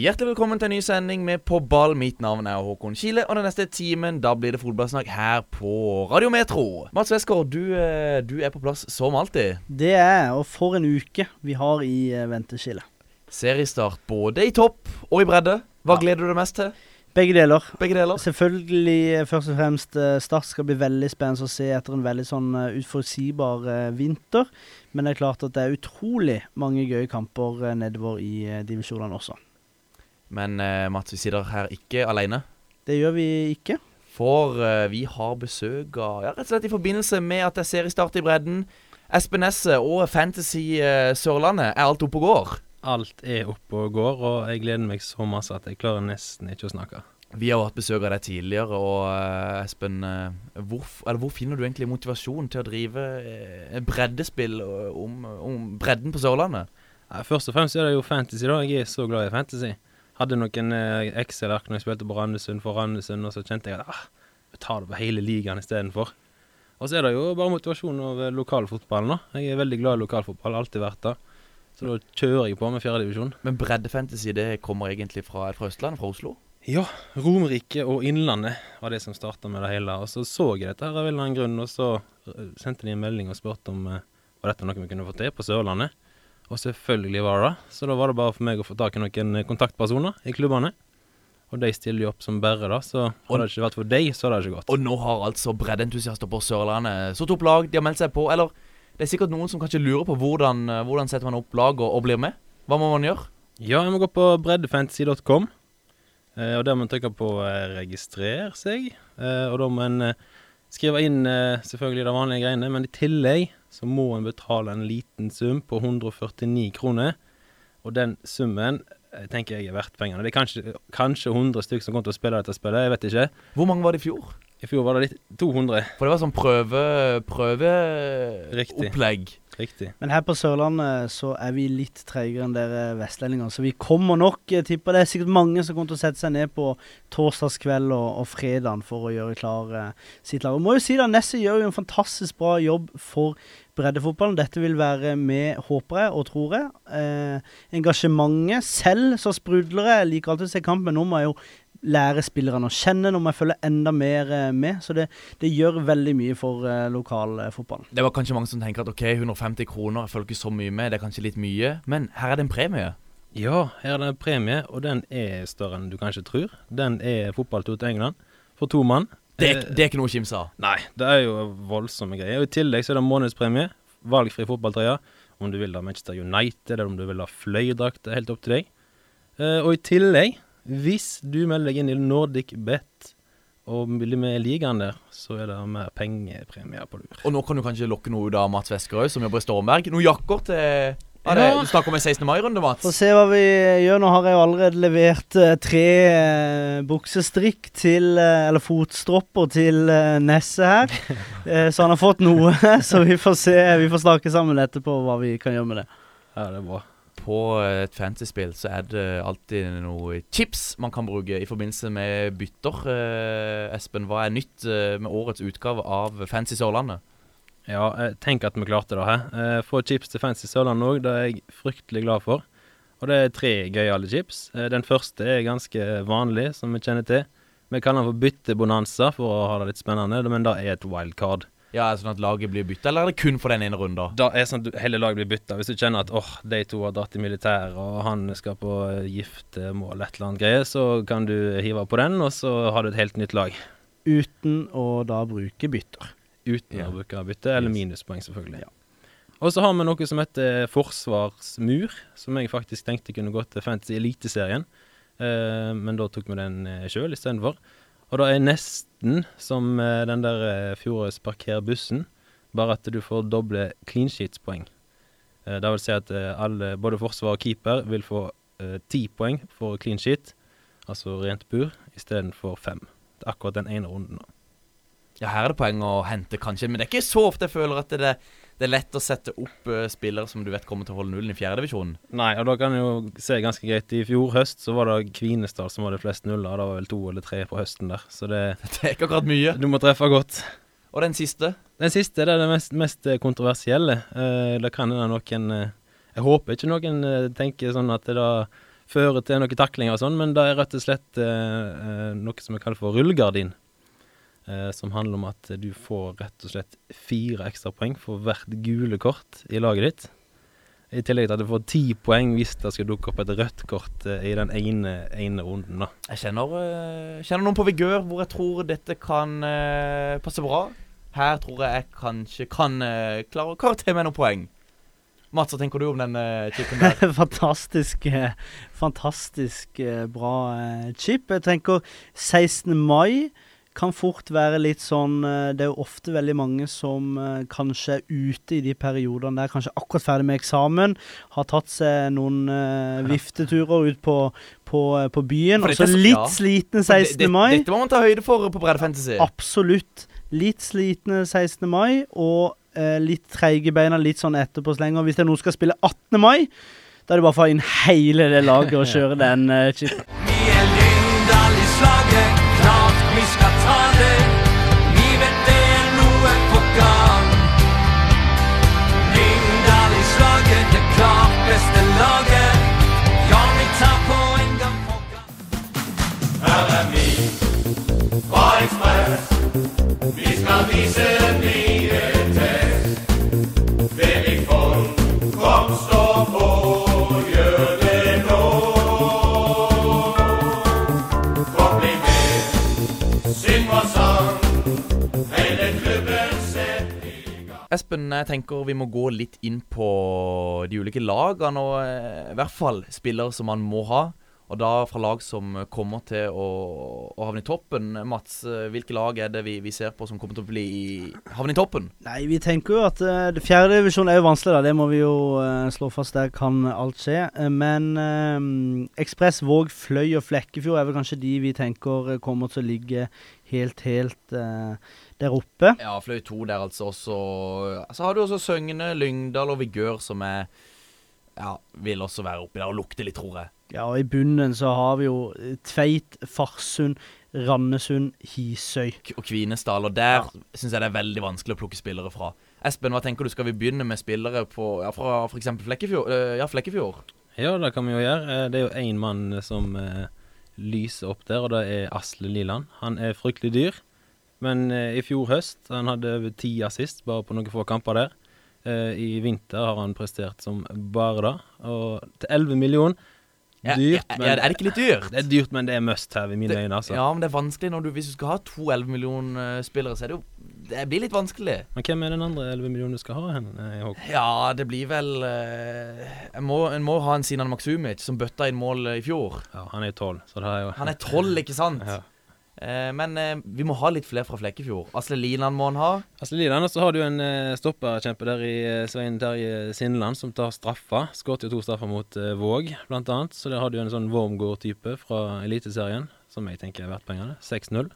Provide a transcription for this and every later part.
Hjertelig velkommen til en ny sending med På ball. Mitt navn er Håkon Kile, og den neste timen da blir det fotballsnakk her på Radio Metro. Mats Westgård, du, eh, du er på plass som alltid. Det er, og for en uke vi har i eh, venteskillet. Seriestart både i topp og i bredde. Hva Ja. gleder du deg mest til? Begge deler. Begge deler. Selvfølgelig eh, først og fremst Start skal bli veldig spennende å se etter en veldig sånn uforutsigbar eh, vinter. Men det er klart at det er utrolig mange gøye kamper nedover i divisjonene også. Men eh, Mats, vi sitter her ikke alene. Det gjør vi ikke. For eh, vi har besøk av Ja, rett og slett i forbindelse med at det er seriestart i bredden. Espen Nesse og Fantasy eh, Sørlandet er alt oppe og går. Alt er oppe og går, og jeg gleder meg så masse at jeg klarer nesten ikke å snakke. Vi har hatt besøk av deg tidligere, og uh, Espen, uh, hvor, eller hvor finner du egentlig motivasjon til å drive uh, breddespill om, om bredden på Sørlandet? Ja, først og fremst er det jo fantasy, da. Jeg er så glad i fantasy. Hadde noen eh, Excel-ark når jeg spilte på Randesund for Randesund, og så kjente jeg at ah, jeg tar det på hele ligaen istedenfor. Og så er det jo bare motivasjon over eh, lokalfotballen, da. Jeg er veldig glad i lokalfotball, alltid vært det. Så da kjører jeg på med fjerdedivisjon. Men breddefantasy det kommer egentlig fra, fra Østlandet, fra Oslo? Ja, Romerike og Innlandet var det som starta med det hele. Og så så jeg dette her av en eller annen grunn, og så eh, sendte de en melding og spurte om eh, var dette noe vi kunne få til på Sørlandet. Og selvfølgelig var det det. Så da var det bare for meg å få tak i noen eh, kontaktpersoner i klubbene. Og de stiller jo opp som bare, da, så hadde det ikke vært for deg, så hadde det ikke gått. Og nå har altså breddentusiaster på Sørlandet satt opp lag, de har meldt seg på. Eller det er sikkert noen som kanskje lurer på hvordan, eh, hvordan setter man opp lag og, og blir med. Hva må man gjøre? Ja, jeg må gå på breddefantasy.com. Eh, og der må man trykke på eh, 'registrer seg'. Eh, og da må en eh, skrive inn selvfølgelig de vanlige greiene, men i tillegg så må en betale en liten sum på 149 kroner. Og den summen eh, tenker jeg er verdt pengene. Det er kanskje, kanskje 100 stykker som kommer til å spille dette spillet, jeg vet ikke. Hvor mange var det i fjor? I fjor var det litt 200. For det var sånn prøve prøveopplegg. Riktig. Men her på Sørlandet så er vi litt treigere enn dere vestlendinger, så vi kommer nok. Jeg tipper det er sikkert mange som kommer til å sette seg ned på torsdagskveld og, og fredagen for å gjøre klar eh, sitt lag. Og må jo si da, Nesse gjør jo en fantastisk bra jobb for breddefotballen. Dette vil være med, håper jeg og tror jeg. Eh, engasjementet selv så sprudler jeg. Liker alltid å se kamp, men nå må jeg jo lære spillerne å kjenne. Nå må jeg følge enda mer eh, med. Så det, det gjør veldig mye for eh, lokalfotballen. Det var kanskje mange som tenker at ok, 150 kroner, jeg følger ikke så mye med, det er kanskje litt mye. Men her er det en premie. Ja, her er det en premie, og den er større enn du kanskje tror. Den er fotballtur til England for to mann. Det, Eh, det er ikke noe å kimse av. Nei, det er jo voldsomme greier. Og I tillegg så er det månedspremie. Valgfri fotballtrøye. Om du vil ha Manchester United, eller om du vil ha fløyedrakt, Det er helt opp til deg. Eh, og i tillegg, hvis du melder deg inn i Nordic Bet og blir med i ligaen der, så er det mer pengepremier på lur. Og nå kan du kanskje lokke noe ut av Mats Veskerøy, som jobber i Stormberg. Noen jakker til ja, det, Du snakker om en 16. mai-runde, Mats. Få se hva vi gjør. Nå har jeg jo allerede levert uh, tre uh, buksestrikk til uh, Eller fotstropper til eh, Nesse her. Så han har fått noe. så vi får se. Vi får snakke sammen etterpå hva vi kan gjøre med det. Ja, det er bra. På et fantasyspill så er det alltid noe chips man kan bruke i forbindelse med bytter. Eh, Espen, hva er nytt eh, med årets utgave av Fancy Sørlandet? Ja, eh, tenk at vi klarte det her. Eh, Få chips til Fancy Sørlandet òg, det er jeg fryktelig glad for. Og det er tre gøyale chips. Eh, Den første er ganske vanlig, som vi kjenner til. Vi kaller den for byttebonanza for å ha det litt spennende, men det er et wildcard. Ja, er det Sånn at laget blir bytta, eller er det kun for den ene runden? Da er det sånn at hele laget blir bytta. Hvis du kjenner at åh, de to har dratt i militæret, og han skal på eh, giftermål, et eller annet greie, så kan du hive på den, og så har du et helt nytt lag. Uten å da bruke bytter. Uten Ja. å bruke bytte, eller minuspoeng, selvfølgelig. Og så har vi noe som heter forsvarsmur, som jeg faktisk tenkte kunne gått til Fantasy Eliteserien. Eh, men da tok vi den eh, sjøl istedenfor. Og det er nesten som eh, den der eh, fjorårets parker bussen, bare at du får doble clean sheets-poeng. Eh, det vil si at alle, både forsvar og keeper vil få ti poeng for clean sheet, altså rent bur, istedenfor fem. Det er akkurat den ene runden. da. Ja, her er det poeng å hente, kanskje, men det er ikke så ofte jeg føler at det, det er lett å sette opp uh, spillere som du vet kommer til å holde nullen i fjerdedivisjonen. Nei, og da kan jeg jo se ganske greit. I fjor høst så var det Kvinesdal som hadde flest nuller. Det var vel to eller tre på høsten der. Så det Det er ikke akkurat mye. Du må treffe godt. Og den siste? Den siste det er det mest, mest eh, kontroversielle. Uh, det kan hende noen uh, Jeg håper ikke noen tenker sånn at det da fører til noen taklinger og sånn, men det er rett og slett noe som er kalt for rullegardin. Eh, som handler om at du får rett og slett fire ekstrapoeng for hvert gule kort i laget ditt. I tillegg til at du får ti poeng hvis det skal dukke opp et rødt kort eh, i den ene, ene runden. da. Jeg kjenner, eh, kjenner noen på vigør hvor jeg tror dette kan eh, passe bra. Her tror jeg jeg kanskje kan eh, klare å karaktere med noen poeng. Mats, hva tenker du om den uh, chipen der? fantastisk fantastisk bra chip. Jeg tenker 16. mai kan fort være litt sånn eh, Det er jo ofte veldig mange som eh, kanskje er ute i de periodene der, kanskje akkurat ferdig med eksamen, har tatt seg noen uh, vifteturer ut på, på, på byen. Og så litt ja. slitne For det- 16. det- mai. Dette må man ta høyde for på Bredde Fantasy. Absolutt. Litt slitne 16. mai og uh, litt treige beina litt sånn etterpå slenger. Hvis det er noen som skal spille 18. mai, da er det bare å få inn hele det laget og kjøre den uh, chipen. Espen, jeg tenker vi må gå litt inn på de ulike lagene, og eh, i hvert fall spillere som man må ha. Og da fra lag som kommer til å, å havne i toppen. Mats, eh, hvilke lag er det vi, vi ser på som kommer til å bli i, havne i toppen? Nei, vi tenker jo at uh, fjerdedivisjon fjerde divisjon er jo vanskelig, da. Det må vi jo uh, slå fast. Der kan alt skje. Uh, men uh, Ekspress, Våg, Fløy og Flekkefjord er vel kanskje de vi tenker eh, kommer til å ligge helt, helt eh, der oppe. Ja, Fløy 2 der altså også. Så har du også Søgne, Lyngdal og Vigør som er Ja, vil også være oppi der og lukte litt, tror jeg. Ja, og i bunnen så har vi jo eh, Tveit, Farsund, Randesund, Hisøy. Og Kvinesdal. Og der syns jeg det er veldig vanskelig å plukke spillere fra. Espen, hva tenker du? Skal vi begynne med spillere på, ja, fra f.eks. Flekkefjord? Eh, ja, Flekkefjord. Ja, det kan vi jo gjøre. Eh, Det er jo én mann som eh, lyser opp der, og det er Asle Liland. Han er fryktelig dyr, men eh, i fjor høst han hadde over ti assist bare på noen få kamper der. Eh, I vinter har han prestert som bare det, og til 11 millioner. Ja, Dyrt, men ja, er det ikke litt dyrt? Det er dyrt, men det er must have i mine Det- øyne, altså. Ja, men det er vanskelig når du Hvis du skal ha to 11 millioner eh, spillere, så er det jo Det blir litt vanskelig. Men hvem er den andre 11 millionen du skal ha hen? eh, Ja, det blir vel eh, En må, må ha en Sinan Maksumic, som bøtta inn mål i fjor. Ja, han er jo tolv, så det er jo Han er tolv, ikke sant? Ja. Eh, men eh, vi må ha litt flere fra Flekkefjord. Asle Linan må han ha. Asle Liland, og så har du en eh, stopperkjempe der i Svein Terje Sindeland som tar straffa. Skåret jo to straffer mot Våg, blant annet. Så der har du en sånn Wormgård-type fra Eliteserien, som jeg tenker er verdt pengene. 6-0.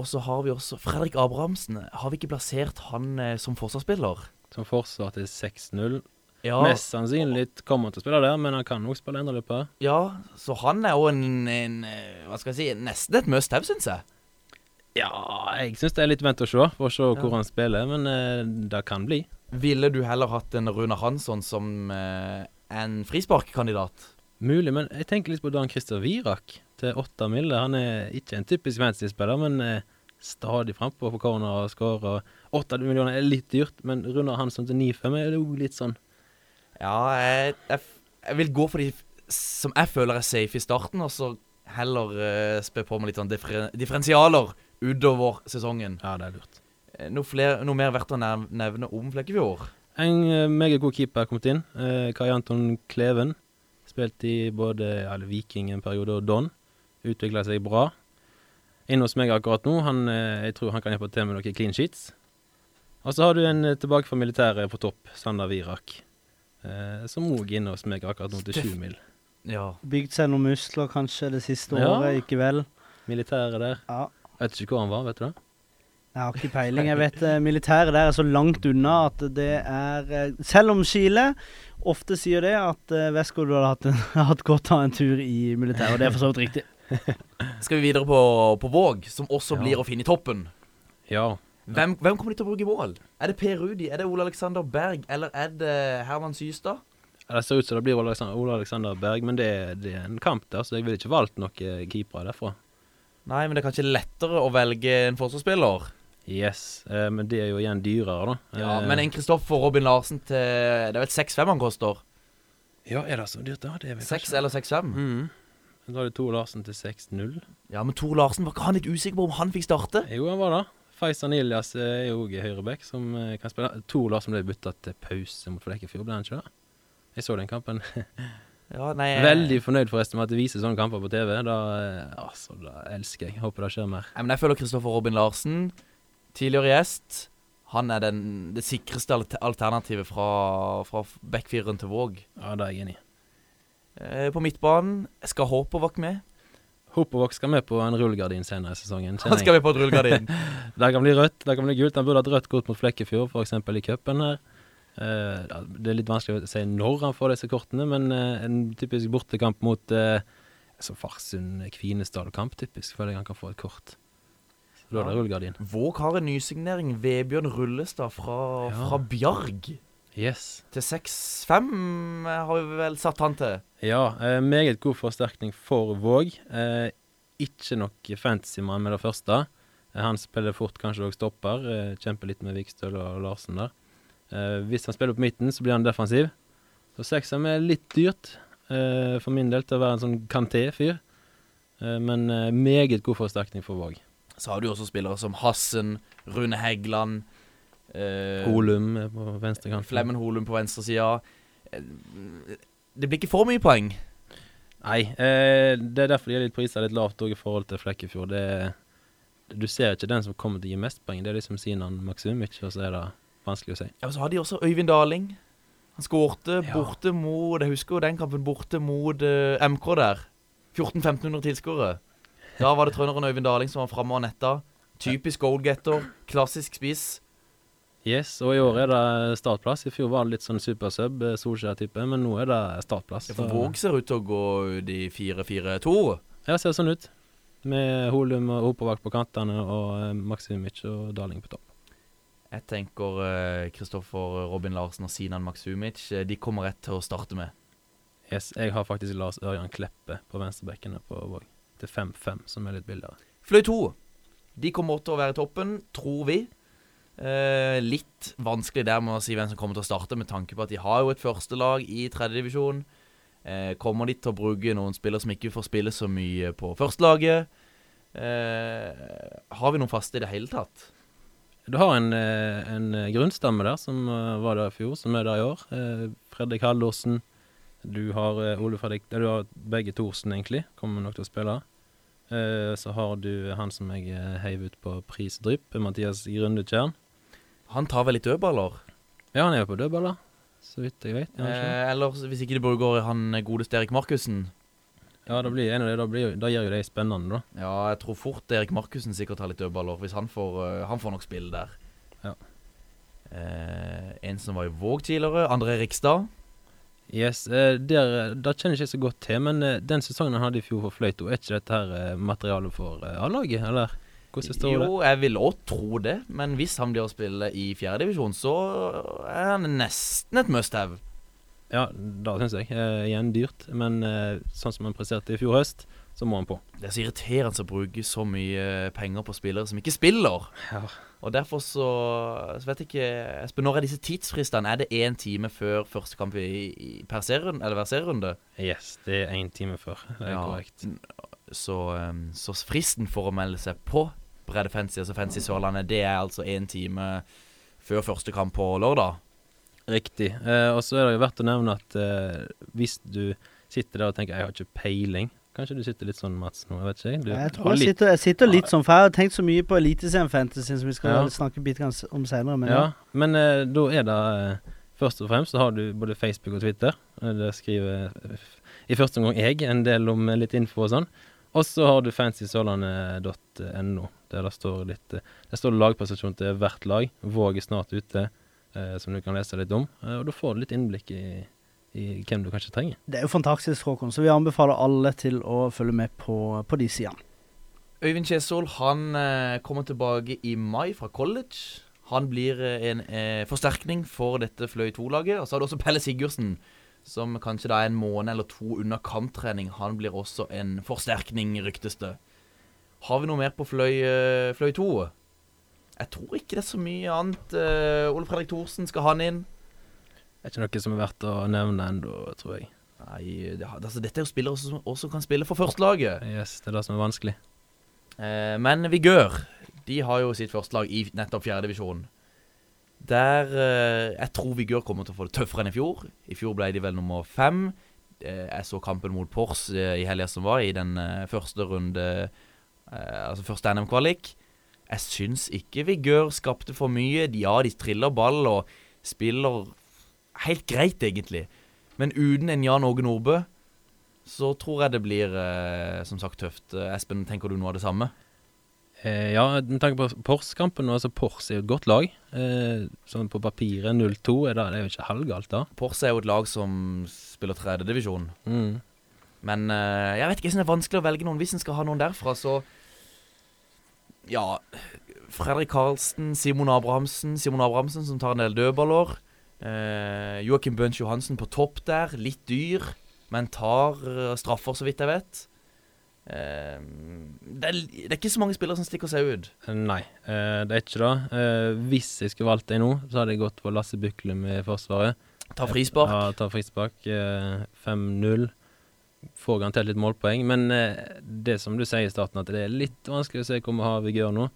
Og så har vi også Fredrik Abrahamsen. Har vi ikke plassert han som forsvarsspiller? Som forsvar til 6-0. Ja, Mest sannsynlig kommer han til å spille der, men han kan også spille indreløper. ja, så han er jo en, en eh, Hva skal jeg si Nesten et must have, syns jeg. Ja, jeg syns det er litt vent å se, for å se hvor Ja. han spiller, men eh, det kan bli. Ville du heller hatt en Rune Hansson som eh, en frisparkkandidat? Mulig, men jeg tenker litt på Dan Christer Virak til åtte mille. Han er ikke en typisk fantasy-spiller, men eh, stadig frampå på corner og skårer. Åtte millioner er litt dyrt, men Runar Hansson til 9-5 er jo litt sånn Ja, jeg, jeg, jeg vil gå for de som jeg føler er safe i starten, og så heller uh, spe på med litt sånn differen differensialer utover sesongen. Ja, det er lurt. Eh, Noe, flere, noe mer verdt å nevne om Flekkefjord? En eh, meget god keeper er kommet inn. Uh, Kai Anton Kleven. Spilt i både ja, Viking en periode og Don. Utvikla seg bra. Inne hos meg akkurat nå. Han, uh, jeg tror han kan hjelpe til med noen clean sheets. Og så har du en eh, tilbake fra militæret på topp, Sander Virak. Eh, som òg er inne hos meg akkurat nå til sju mil. Ja. Bygd seg noen muskler kanskje det siste Ja. året, ikke vel? Militæret der. Ja. Vet ikke hvor han var, vet du det? Jeg har ikke peiling. Jeg vet eh, militæret der er så langt unna at det er eh, Selv om Chile ofte sier det, at uh, du hadde hatt, en, hatt godt av en tur i militæret, og det er for så vidt riktig. Skal vi videre på, på Våg, som også Ja. blir å finne i toppen. Ja. Hvem, hvem kommer de til å bruke i mål? Er det Per Rudi, er det Ole Alexander Berg, eller er det Herman Systad? Det ser ut som det blir Ole Alexander, Ole Alexander Berg, men det, det er en kamp der, så jeg ville ikke valgt noen keepere derfra. Nei, men det er kanskje lettere å velge en forsvarsspiller. Yes, eh, men det er jo igjen dyrere, da. Ja, Eh, men en Kristoffer Robin Larsen til Det er vel 6-5 han koster? Ja, er det så dyrt, da? Det er vel 6 eller 6-5? Mm. Da har du Tor Larsen til 6-0. Ja, men Tor Larsen, var ikke han litt usikker på om han fikk starte? Jo, han var det. Faisal Ilias er jo òg høyreback, som eh, kan spille. To Larsen ble bytta til pause mot Flekkefjord, ble han ikke det? Jeg så den kampen. Ja, nei eh, Veldig fornøyd forresten med at det viser sånne kamper på TV. Da, eh, altså, da elsker jeg. Håper det skjer mer. Men jeg føler Kristoffer Robin Larsen, tidligere gjest, han er den, det sikreste alternativet fra, fra backfireren til Våg. Ja, det er jeg enig i. Eh, på midtbanen skal Håpervak med. Hopovok skal med på en rullegardin senere i sesongen. Han skal vi på et rullegardin. Det kan bli rødt, det kan bli gult. Han burde hatt rødt kort mot Flekkefjord, f.eks. i cupen her. Uh, det er litt vanskelig å si når han får disse kortene, men uh, en typisk bortekamp mot uh, så Farsund-Kvinesdal-kamp, typisk, føler jeg han kan få et kort. Så da er det rullegardin. Våg har en nysignering. Vebjørn Rullestad fra, Ja. fra Bjarg. Yes. Til 6-5 har vi vel satt han til. Ja, eh, meget god forsterkning for Våg. Eh, ikke nok fantasymann med det første. Eh, han spiller fort kanskje òg stopper. Eh, kjemper litt med Vikstøl og Larsen der. Eh, hvis han spiller på midten, så blir han defensiv. Så sekseren er litt dyrt eh, for min del til å være en sånn Kanté-fyr. Eh, men eh, meget god forsterkning for Våg. Så har du også spillere som Hassen, Rune Heggeland Holum på venstre kant. Flemmen Holum på venstresida. Eh, Det blir ikke for mye poeng. Nei, eh, det er derfor de er litt prisa litt lavt òg i forhold til Flekkefjord. Det, du ser ikke den som kommer til å gi mest poeng. Det er liksom Sinan Maksumic, og så er det vanskelig å si. Ja, og Så har de også Øyvind Daling. Han skårte Ja. borte mot Jeg husker jo den kampen borte mot uh, MK der. 1400-1500 tilskuere. Da var det trønderen Øyvind Daling som var framme og netta. Typisk goalgetter. Klassisk spiss. Yes, og i år er det startplass. I fjor var det litt sånn supersub, eh, Solskjær-type, men nå er det startplass. Ja, for Våg ser ut til å gå ut i 4-4-2. Ja, ser sånn ut. Med Holum og Opovak på kantene og Maximic og Daling på topp. Jeg tenker Kristoffer Robin Larsen og Sinan Maksumic. eh, De kommer rett til å starte med. Yes, jeg har faktisk Lars Ørjan Kleppe på venstrebekkene på Våg. Til 5-5, som er litt billigere. Fløy 2. De kommer til å være i toppen, tror vi. Eh, litt vanskelig der med å si hvem som kommer til å starte, med tanke på at de har jo et førstelag i tredjedivisjon. Eh, kommer de til å bruke noen spillere som ikke får spille så mye på førstelaget? Eh, har vi noen faste i det hele tatt? Du har en, eh, en grunnstamme der som eh, var der i fjor, som er der i år. Eh, Fredrik Haldorsen. Du har Ole Fredrik Du har begge Thorsen, egentlig. Kommer nok til å spille. Så har du han som jeg heiv ut på prisdrypp, Mathias Grundetjern. Han tar vel litt dødballer? Ja, han er jo på dødballer, så vidt jeg vet. det? Eh, eller hvis ikke de bruker han godeste Erik Markussen. Ja, da blir en av det, da, blir, da gjør jo det spennende, da. Ja, jeg tror fort Erik Markussen sikkert tar litt dødballer, hvis han får, eh, han får nok spille der. Ja. Eh, en som var i Våg tidligere, André Rikstad. Yes, eh, der, der kjenner jeg ikke så godt til, men eh, den sesongen han hadde i fjor for Fløyto, er ikke dette her eh, materialet for eh, A-laget, eller? Hvordan står det? Jo, jeg vil òg tro det, men hvis han blir å spille i fjerdedivisjon, så er han nesten et must have. Ja, da syns jeg. Eh, igjen dyrt, men eh, sånn som han presterte i fjor høst, så må han på. Det er så irriterende å bruke så mye penger på spillere som ikke spiller. Ja. Og derfor så, så vet jeg ikke Espen, når er disse tidsfristene? Er det én time før første kamp i, i, per serien, eller hver serierunde? Yes, det er én time før. Det er Ja. korrekt. Så, um, så fristen for å melde seg på Bredde Fancy, altså Fancy Sørlandet, det er altså én time før første kamp på lørdag. Riktig. Eh, og så er det jo verdt å nevne at eh, hvis du sitter der og tenker 'jeg har ikke peiling', kanskje du sitter litt sånn, Mats, nå, jeg vet ikke jeg. Du Jeg tror jeg litt- sitter, jeg sitter litt sånn, for jeg har tenkt så mye på Eliteserien Fantasy, som vi skal Ja. snakke litt om senere. Men Ja, men eh, da er det eh, Først og fremst så har du både Facebook og Twitter. Der Det skriver eh, i første omgang jeg en del om eh, litt info og sånn. Og så har du fancysørlandet.no, der det står litt eh, Der står lagprestasjon til hvert lag. Våg er snart ute, eh, som du kan lese litt om. Eh, og da får du litt innblikk i, i hvem du kanskje trenger. Det er jo fantastisk, Håkon, så vi anbefaler alle til å følge med på, på de sidene. Øyvind Kjesol han eh, kommer tilbake i mai fra college. Han blir en eh, forsterkning for dette Fløy 2-laget. Og så har du også Pelle Sigurdsen, som kanskje da er en måned eller to unna kamptrening. Han blir også en forsterkning, ryktes det. Har vi noe mer på Fløy, eh, Fløy 2? Jeg tror ikke det er så mye annet. Uh, Ole Fredrik Thorsen skal han inn. Det er ikke noe som er verdt å nevne ennå, tror jeg. Nei, det, altså, dette er jo spillere som også kan spille for førstelaget. Yes, det er det som er vanskelig. Uh, men Vigør de har jo sitt førstelag i nettopp fjerdedivisjon. Der eh, Jeg tror Vigør kommer til å få det tøffere enn i fjor. I fjor ble de vel nummer fem. Eh, jeg så kampen mot Pors eh, i helga som var, i den første runde Altså første NM-kvalik. Jeg syns ikke Vigør skapte for mye. Ja, de triller ball og spiller helt greit, egentlig. Men uten en Jan Åge Nordbø så tror jeg det blir som sagt tøft. Espen, tenker du noe av det samme? Eh, ja, med tanke på Pors-kampen nå, altså Pors er jo et godt lag. Eh, sånn på papiret 0-2 er det, det er jo ikke halvgalt, da. Pors er jo et lag som spiller tredjedivisjon. Mm. Men eh, jeg vet ikke, jeg synes det er vanskelig å velge noen hvis en skal ha noen derfra, så Ja. Fredrik Karlsen, Simon Abrahamsen. Simon Abrahamsen som tar en del dødballer. Eh, Joakim Bøns Johansen på topp der. Litt dyr, men tar eh, straffer, så vidt jeg vet. Eh, det, er, det er ikke så mange spillere som stikker seg ut. Eh, Nei, eh, det er ikke det. Eh, hvis jeg skulle valgt deg nå, så hadde jeg gått på Lasse Byklum i Forsvaret. Ta frispark. Ja, ta frispark. eh, 5-0. Får garantert litt målpoeng. Men det som du sier i starten, at det er litt vanskelig å se hvor vi har Vigør nå.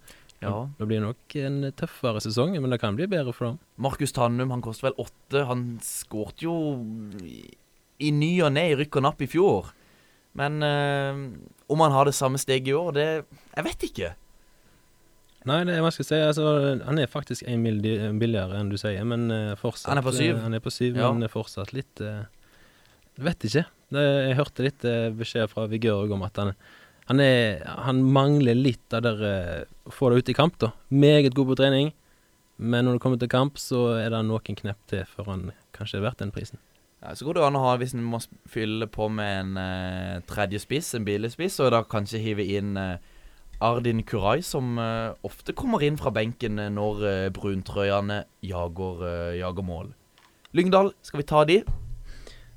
Ja. Det blir nok en tøffere sesong, men det kan bli bedre for dem. Markus Tannum, han koster vel åtte. Han skårte jo i, i ny og ne i rykk og napp i fjor. Men eh, om han har det samme steget i år, det Jeg vet ikke. Nei, det er vanskelig å si. Altså, han er faktisk en mil billigere enn du sier, men eh, fortsatt Han er på syv. eh, Han er på syv, Ja. men fortsatt litt uh, Vet ikke. Jeg hørte litt beskjed fra Vigør om at han, han, er, han mangler litt av det å få det ut i kamp, da. Meget god på trening, men når det kommer til kamp, så er det noen knepp til før han kanskje er verdt den prisen. Ja, så går det an å ha, hvis en må fylle på med en uh, tredje spiss, en billig spiss, og da kanskje hive inn uh, Ardin Kurai, som uh, ofte kommer inn fra benken når uh, bruntrøyene jager, jager mål. Lyngdal, skal vi ta de?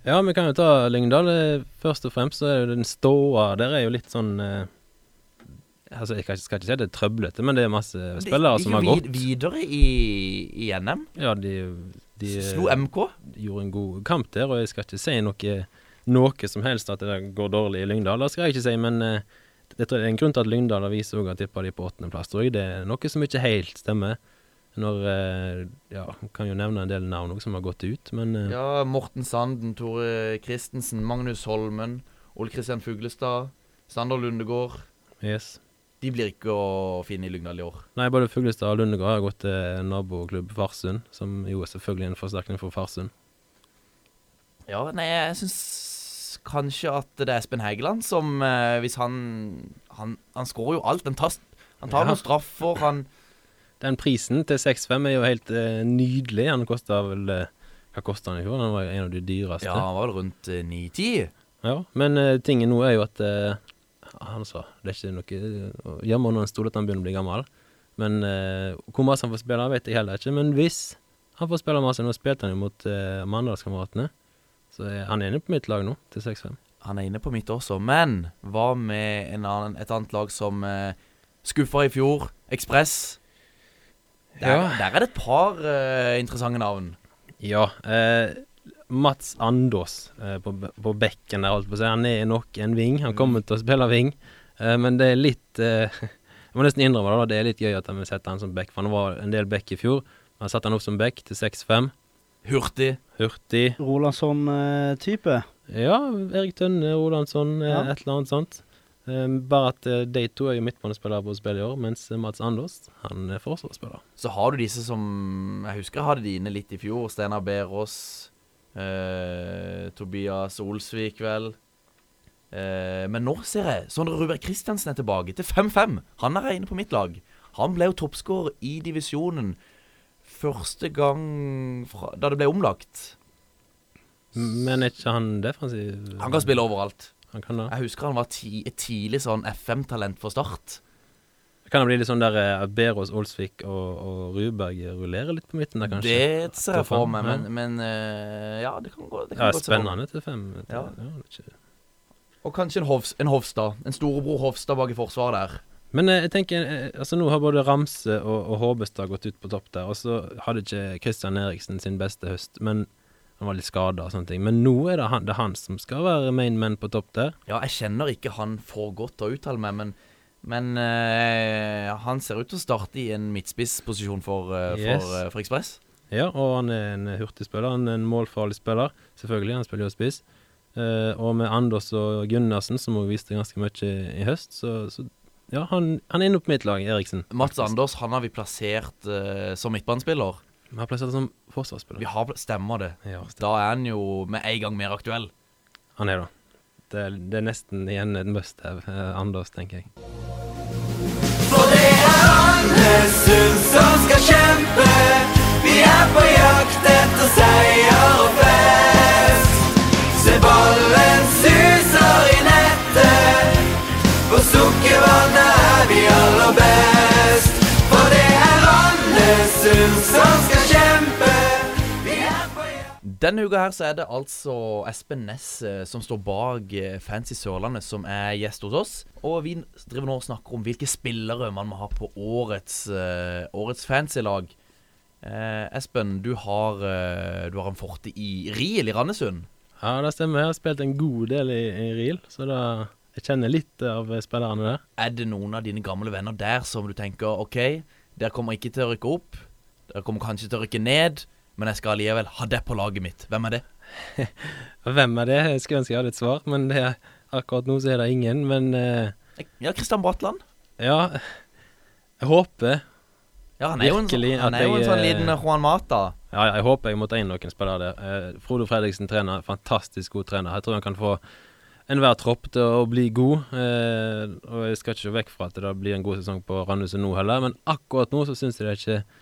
Ja, vi kan jo ta Lyngdal. Først og fremst så er jo den ståa Der er jo litt sånn Altså, Jeg skal ikke si det er trøblete, men det er masse spillere de, som har de gått. videre i, i NM. Ja, de, de eh, Slo MK. gjorde en god kamp der, og jeg skal ikke si noe, noe som helst at det går dårlig i Lyngdal. Det skal jeg ikke si, men eh, det er en grunn til at Lyngdal aviser òg har tippa de på åttendeplass, tror jeg. Det er noe som ikke helt stemmer. Når eh, Ja, kan jo nevne en del navn som har gått ut, men Ja, Morten Sanden, Tore Christensen, Magnus Holmen, Ole Kristian Fuglestad, Sander Lundegård. yes. De blir ikke å finne i Lyngdal i år. Nei, både Fuglestad og Lundegård har gått til naboklubb Farsund, som jo er selvfølgelig en forsterkning for Farsund. Ja, nei, jeg syns kanskje at det er Espen Hægeland som eh, Hvis han Han, han skårer jo alt. Han tar, han tar Ja. noen straffer, han Den prisen til 6-5 er jo helt eh, nydelig. Han kosta vel eh, Hva kosta han i fjor? Han var en av de dyreste. Ja, han var vel rundt eh, 9-10. Ja, men uh, tingen nå er jo at eh, Han sa det er ikke noe Jammer når han stol at han begynner å bli gammel. Men eh, hvor masse han får spille, vet jeg heller ikke. Men hvis han får spille masse Nå spilte han jo mot uh, Mandalskameratene. Så eh, han er inne på mitt lag nå, til 6-5. Han er inne på mitt også, men hva med en annen, et annet lag som uh, skuffa i fjor? Ekspress. Der, Ja. der er det et par eh, interessante navn. Ja. Eh, Mats Andås eh, på, på bekken der, holdt på å si. Han er nok en ving. Han kommer til å spille ving. Eh, men det er litt eh, Jeg må nesten innrømme det, da, det er litt gøy at vi vil sette han som back. For han var en del back i fjor. Han satte han opp som back til 6-5. Hurtig. Hurtig. Rolandsson-type. Ja, Erik Tønne, Rolandsson, eh, Ja. et eller annet sånt. Eh, bare at eh, de to er jo midtbanespillere på spill i år, mens Mats Andås han er forsvarsspiller. Så har du disse som Jeg husker jeg hadde de inne litt i fjor. Steinar Berås, eh, Tobias Olsvik, vel. Eh, men nå ser jeg Sondre Ruber Kristiansen er tilbake til 5-5. Han er inne på mitt lag. Han ble jo toppskårer i divisjonen første gang fra, da det ble omlagt. Men er ikke han defensiv? Han kan spille overalt. Han kan da. Jeg husker han var ti, et tidlig sånn FM-talent for Start. Kan jo bli litt sånn der eh, at Berås, Olsvik og, og Rudberg rullerer litt på midten der, kanskje? Det ser jeg for meg, men, men eh, ja, det kan gå. Det kan Ja, gå spennende til fem. Til, Ja. ja. det er ikke... Og kanskje en, Hovs, en Hovstad. En storebror Hovstad bak i forsvaret der. Men eh, jeg tenker, eh, altså nå har både Ramse og, og Håbestad gått ut på topp der, og så hadde ikke Christian Eriksen sin beste høst, men han var litt skada og sånne ting. Men nå er det han, det er han som skal være main man på topp der. Ja, jeg kjenner ikke han for godt å uttale meg, men, men eh, han ser ut til å starte i en midtspissposisjon for, eh, Yes. for, eh, for Ekspress. Ja, og han er en hurtig spiller, han er en målfarlig spiller, selvfølgelig, han spiller jo spiss. Eh, og med Anders og Gunnarsen, som òg viste ganske mye i høst, så, så ja, han, han er inne på mitt lag, Eriksen. Mats. Anders han har vi plassert eh, som midtbanespiller. Vi har plassert ham som forsvarsspiller. Vi har, stemmer det. Ja, Da er han jo med en gang mer aktuell. han er da. Det, er- det er nesten igjen et must have, eh, Anders, tenker jeg. For det er Andesund som skal kjempe. Vi er på jakt etter seier og fest. Se ballen suser i nettet. På Sukkervannet er vi aller best. For det er Andesund som skal kjempe. Denne uka her så er det altså Espen Næss eh, som står bak eh, Fancy Sørlandet, som er gjest hos oss. Og vi driver nå og snakker om hvilke spillere man må ha på årets, eh, årets fancy-lag. Eh, Espen, du har, du har en forte i Riel i Randesund. Ja, det stemmer. Jeg har spilt en god del i, i Riel, så da jeg kjenner litt av spillerne der. Er det noen av dine gamle venner der som du tenker OK, dere kommer ikke til å rykke opp. Dere kommer kanskje til å rykke ned, men jeg skal allikevel ha det på laget mitt. Hvem er det? Hvem er det? Jeg skulle ønske jeg hadde et svar, men det er, akkurat nå så er det ingen. Men uh, Ja, Kristian Bratland. ja, jeg håper Ja, han er jo en, sånn- han er jo en sånn eh, liten Juan Mata. Ja, jeg håper jeg må ta inn noen spillere der. Uh, Frodo Fredriksen trener, fantastisk god trener. Jeg tror han kan få enhver tropp til å bli god. Uh, og jeg skal ikke vekk fra at det da blir en god sesong på Randhuset nå heller, men akkurat nå så syns jeg det er ikke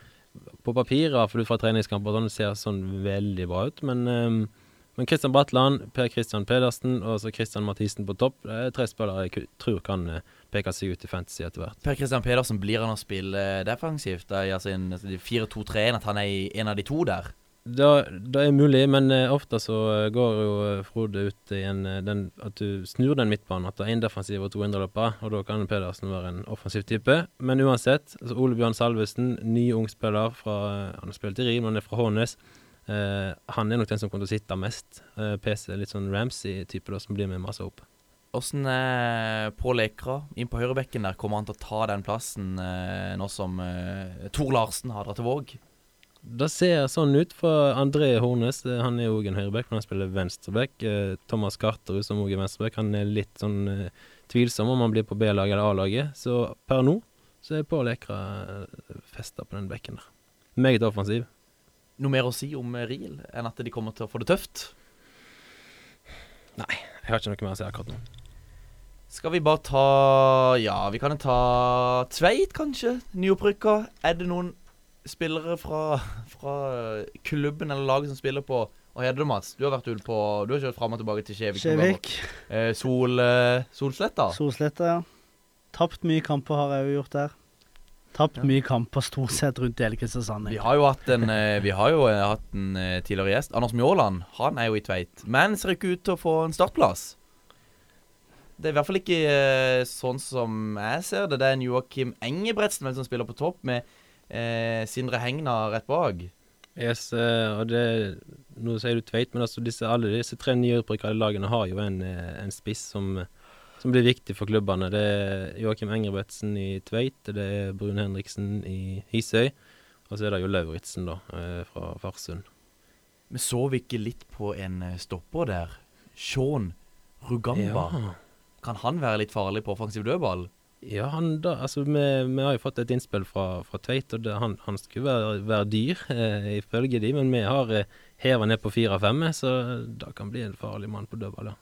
På papiret, i hvert fall ut fra treningskamper, sånn, ser sånn veldig bra ut. Men, eh, men Christian Bratland, Per Christian Pedersen og så Christian Mathisen på topp, det er tre spillere jeg tror kan eh, peke seg ut i fantasy etter hvert. Per Christian Pedersen blir han å spille defensivt? Da, i, altså en 4-2-3-1, at han er i en av de to der? Det, det er mulig, men eh, ofte så eh, går jo eh, Frode ut i en den, At du snur den midtbanen. At det er én defensiv og to indreløpere. Og da kan Pedersen være en offensiv type. Men uansett, altså Ole Bjørn Salvesen, ny ung spiller fra Han har spilt i Rim, han er fra Hånes. Eh, han er nok den som kommer til å sitte mest. Eh, PC, litt sånn Ramsey-type, da, som blir med masse opp. Åssen er Pål Ekra inn på høyrebekken der? Kommer han til å ta den plassen eh, nå som eh, Tor Larsen har dratt til Våg? Det ser sånn ut for André Hornes. Han er òg en høyreback, men han spiller venstreback. Eh, Thomas Karterud, som òg er venstreback, han er litt sånn eh, tvilsom om han blir på B-laget eller A-laget. Så per nå så er Pål Ekra eh, festa på den bekken der. Meget offensiv. Noe mer å si om Riel enn at de kommer til å få det tøft? Nei, Jeg har ikke noe mer å si akkurat nå. Skal vi bare ta Ja, vi kan ta Tveit, kanskje? Nyopprykka. Er det noen spillere fra, fra klubben eller laget som spiller på Hva heter det, Mats? Du har vært på Du har kjørt fram og tilbake til Kjevik. Kjevik. Eh, Sol, eh, Solsletta. Solsletta, ja. Tapt mye kamper har jeg jo gjort der. Tapt Ja. mye kamper stort sett rundt hele Kristiansand. Vi har jo hatt en, eh, vi har jo eh, hatt en eh, tidligere gjest. Anders Mjåland. Han er jo i Tveit. Men ser ikke ut til å få en startplass. Det er i hvert fall ikke sånn som jeg ser det. Det er en Joakim Engebretsen som spiller på topp, med eh, Sindre Hegna rett bak. Yes, eh, og det Nå sier du Tveit, men altså disse, alle disse tre nyutbrykkede lagene har jo en, eh, en spiss som, som blir viktig for klubbene. Det er Joakim Engebretsen i Tveit, det er Brun Henriksen i Hisøy, og så er det jo Lauritzen, da, eh, fra Farsund. Vi så vi ikke litt på en stopper der? Sean Rugamba. Ja. Kan han være litt farlig på offensiv dødball? Ja, han da, altså vi, vi har jo fått et innspill fra, fra Tveit, og det, han, han skulle være, være dyr, eh, ifølge de, men vi har eh, heva ned på 4-5, så det kan bli en farlig mann på dødball.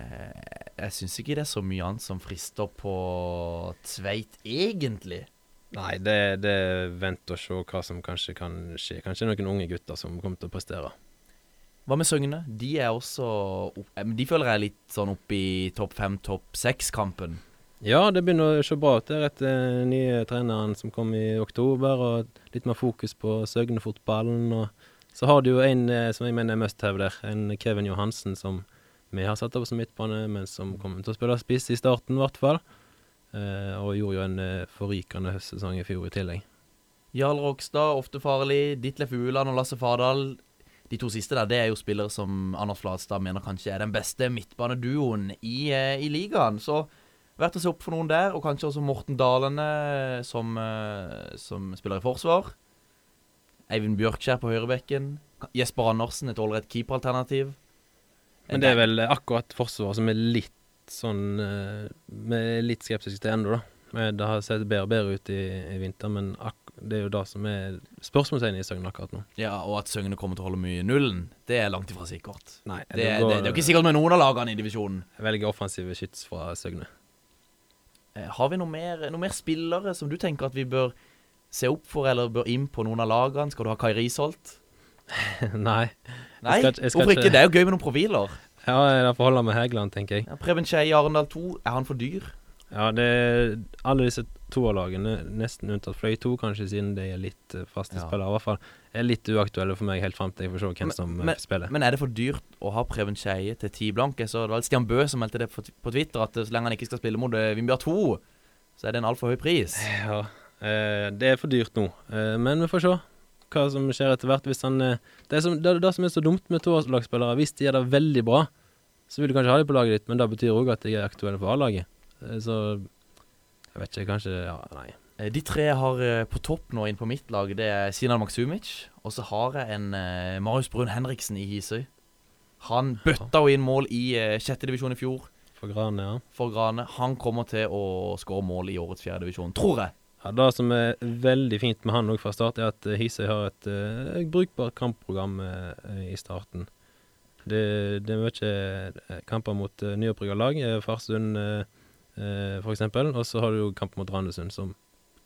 Eh, jeg syns ikke det er så mye annet som frister på Tveit, egentlig. Nei, det, det vent og se hva som kanskje kan skje. Kanskje noen unge gutter som kommer til å prestere. Hva med Søgne? De er også opp, eh, De føler jeg er litt sånn oppe i topp fem, topp seks-kampen. Ja, det begynner å se bra ut der etter nye treneren som kom i oktober, og litt mer fokus på Søgne-fotballen. Og så har du jo en eh, som jeg mener er must have der, en Kevin Johansen som vi har satt opp som midtbane, men som kommer til å spille spiss i starten, i hvert fall. Eh, og gjorde jo en eh, forrykende høstsesong i fjor i tillegg. Jarl Rogstad, ofte farlig. Ditlef Ueland og Lasse Fardal. De to siste der, det er jo spillere som Anders Flatstad mener kanskje er den beste midtbaneduoen i, eh, i ligaen. Så verdt å se opp for noen der, og kanskje også Morten Dalene som, eh, som spiller i forsvar. Eivind Bjørkskjær på høyrebekken. Jesper Andersen, et ålreit keeperalternativ. Men det er vel akkurat forsvaret som er litt sånn eh, Vi er litt skeptiske til ennå, da. Det har sett bedre og bedre ut i, i vinter, men det er jo det som er spørsmålstegnet i Søgne akkurat nå. Ja, Og at Søgne kommer til å holde mye i nullen, det er langt ifra sikkert. Nei, Det, det, det er jo ikke sikkert med noen av lagene i divisjonen. Velger offensive skyts fra Søgne. Eh, Har vi noe mer, noe mer spillere som du tenker at vi bør se opp for, eller bør inn på noen av lagene? Skal du ha Kai Risholt? Nei. Nei, skal jeg skal hvorfor ikke-? Det er jo gøy med noen profiler. Ja, jeg får holde med Hægeland, tenker jeg. Ja, Preben Skei i Arendal 2, er han for dyr? Ja, det er alle disse toerlagene, nesten unntatt Fløy 2, kanskje, siden de er litt eh, faste Ja. spillere, i hvert fall, er litt uaktuelle for meg helt fram til jeg får se hvem Men- som eh, men- spiller. Men er det for dyrt å ha Preben Skeie til ti blanke? Så det var Stian Bø som meldte det på, Twitter, at så lenge han ikke skal spille mot eh, Vindbjørn 2, så er det en altfor høy pris. Ja, det er for dyrt nå, men vi får se hva som skjer etter hvert. Hvis han Det er som, det, er det som er så dumt med toerlagsspillere, hvis de gjør det veldig bra, så vil du kanskje ha dem på laget ditt, men det betyr òg at de er aktuelle for A-laget. Så jeg vet ikke, kanskje Ja, nei. Eh, De tre har eh, på topp nå inn på mitt lag, det er Sinan Maksumic. Og så har jeg en uh, Marius Brun Henriksen i Hisøy. Han bøtta jo inn mål i sjette divisjon i fjor For Grane, ja. for Grane. Han kommer til å skåre mål i årets fjerde divisjon, tror jeg. Ja, Det som er veldig fint med han òg fra start, er at Hisøy har et uh, brukbart kampprogram i starten. Det, det er mye kamper mot nyopprykka lag, Farsund eh, f.eks. Og så har du jo kamp mot Randesund, som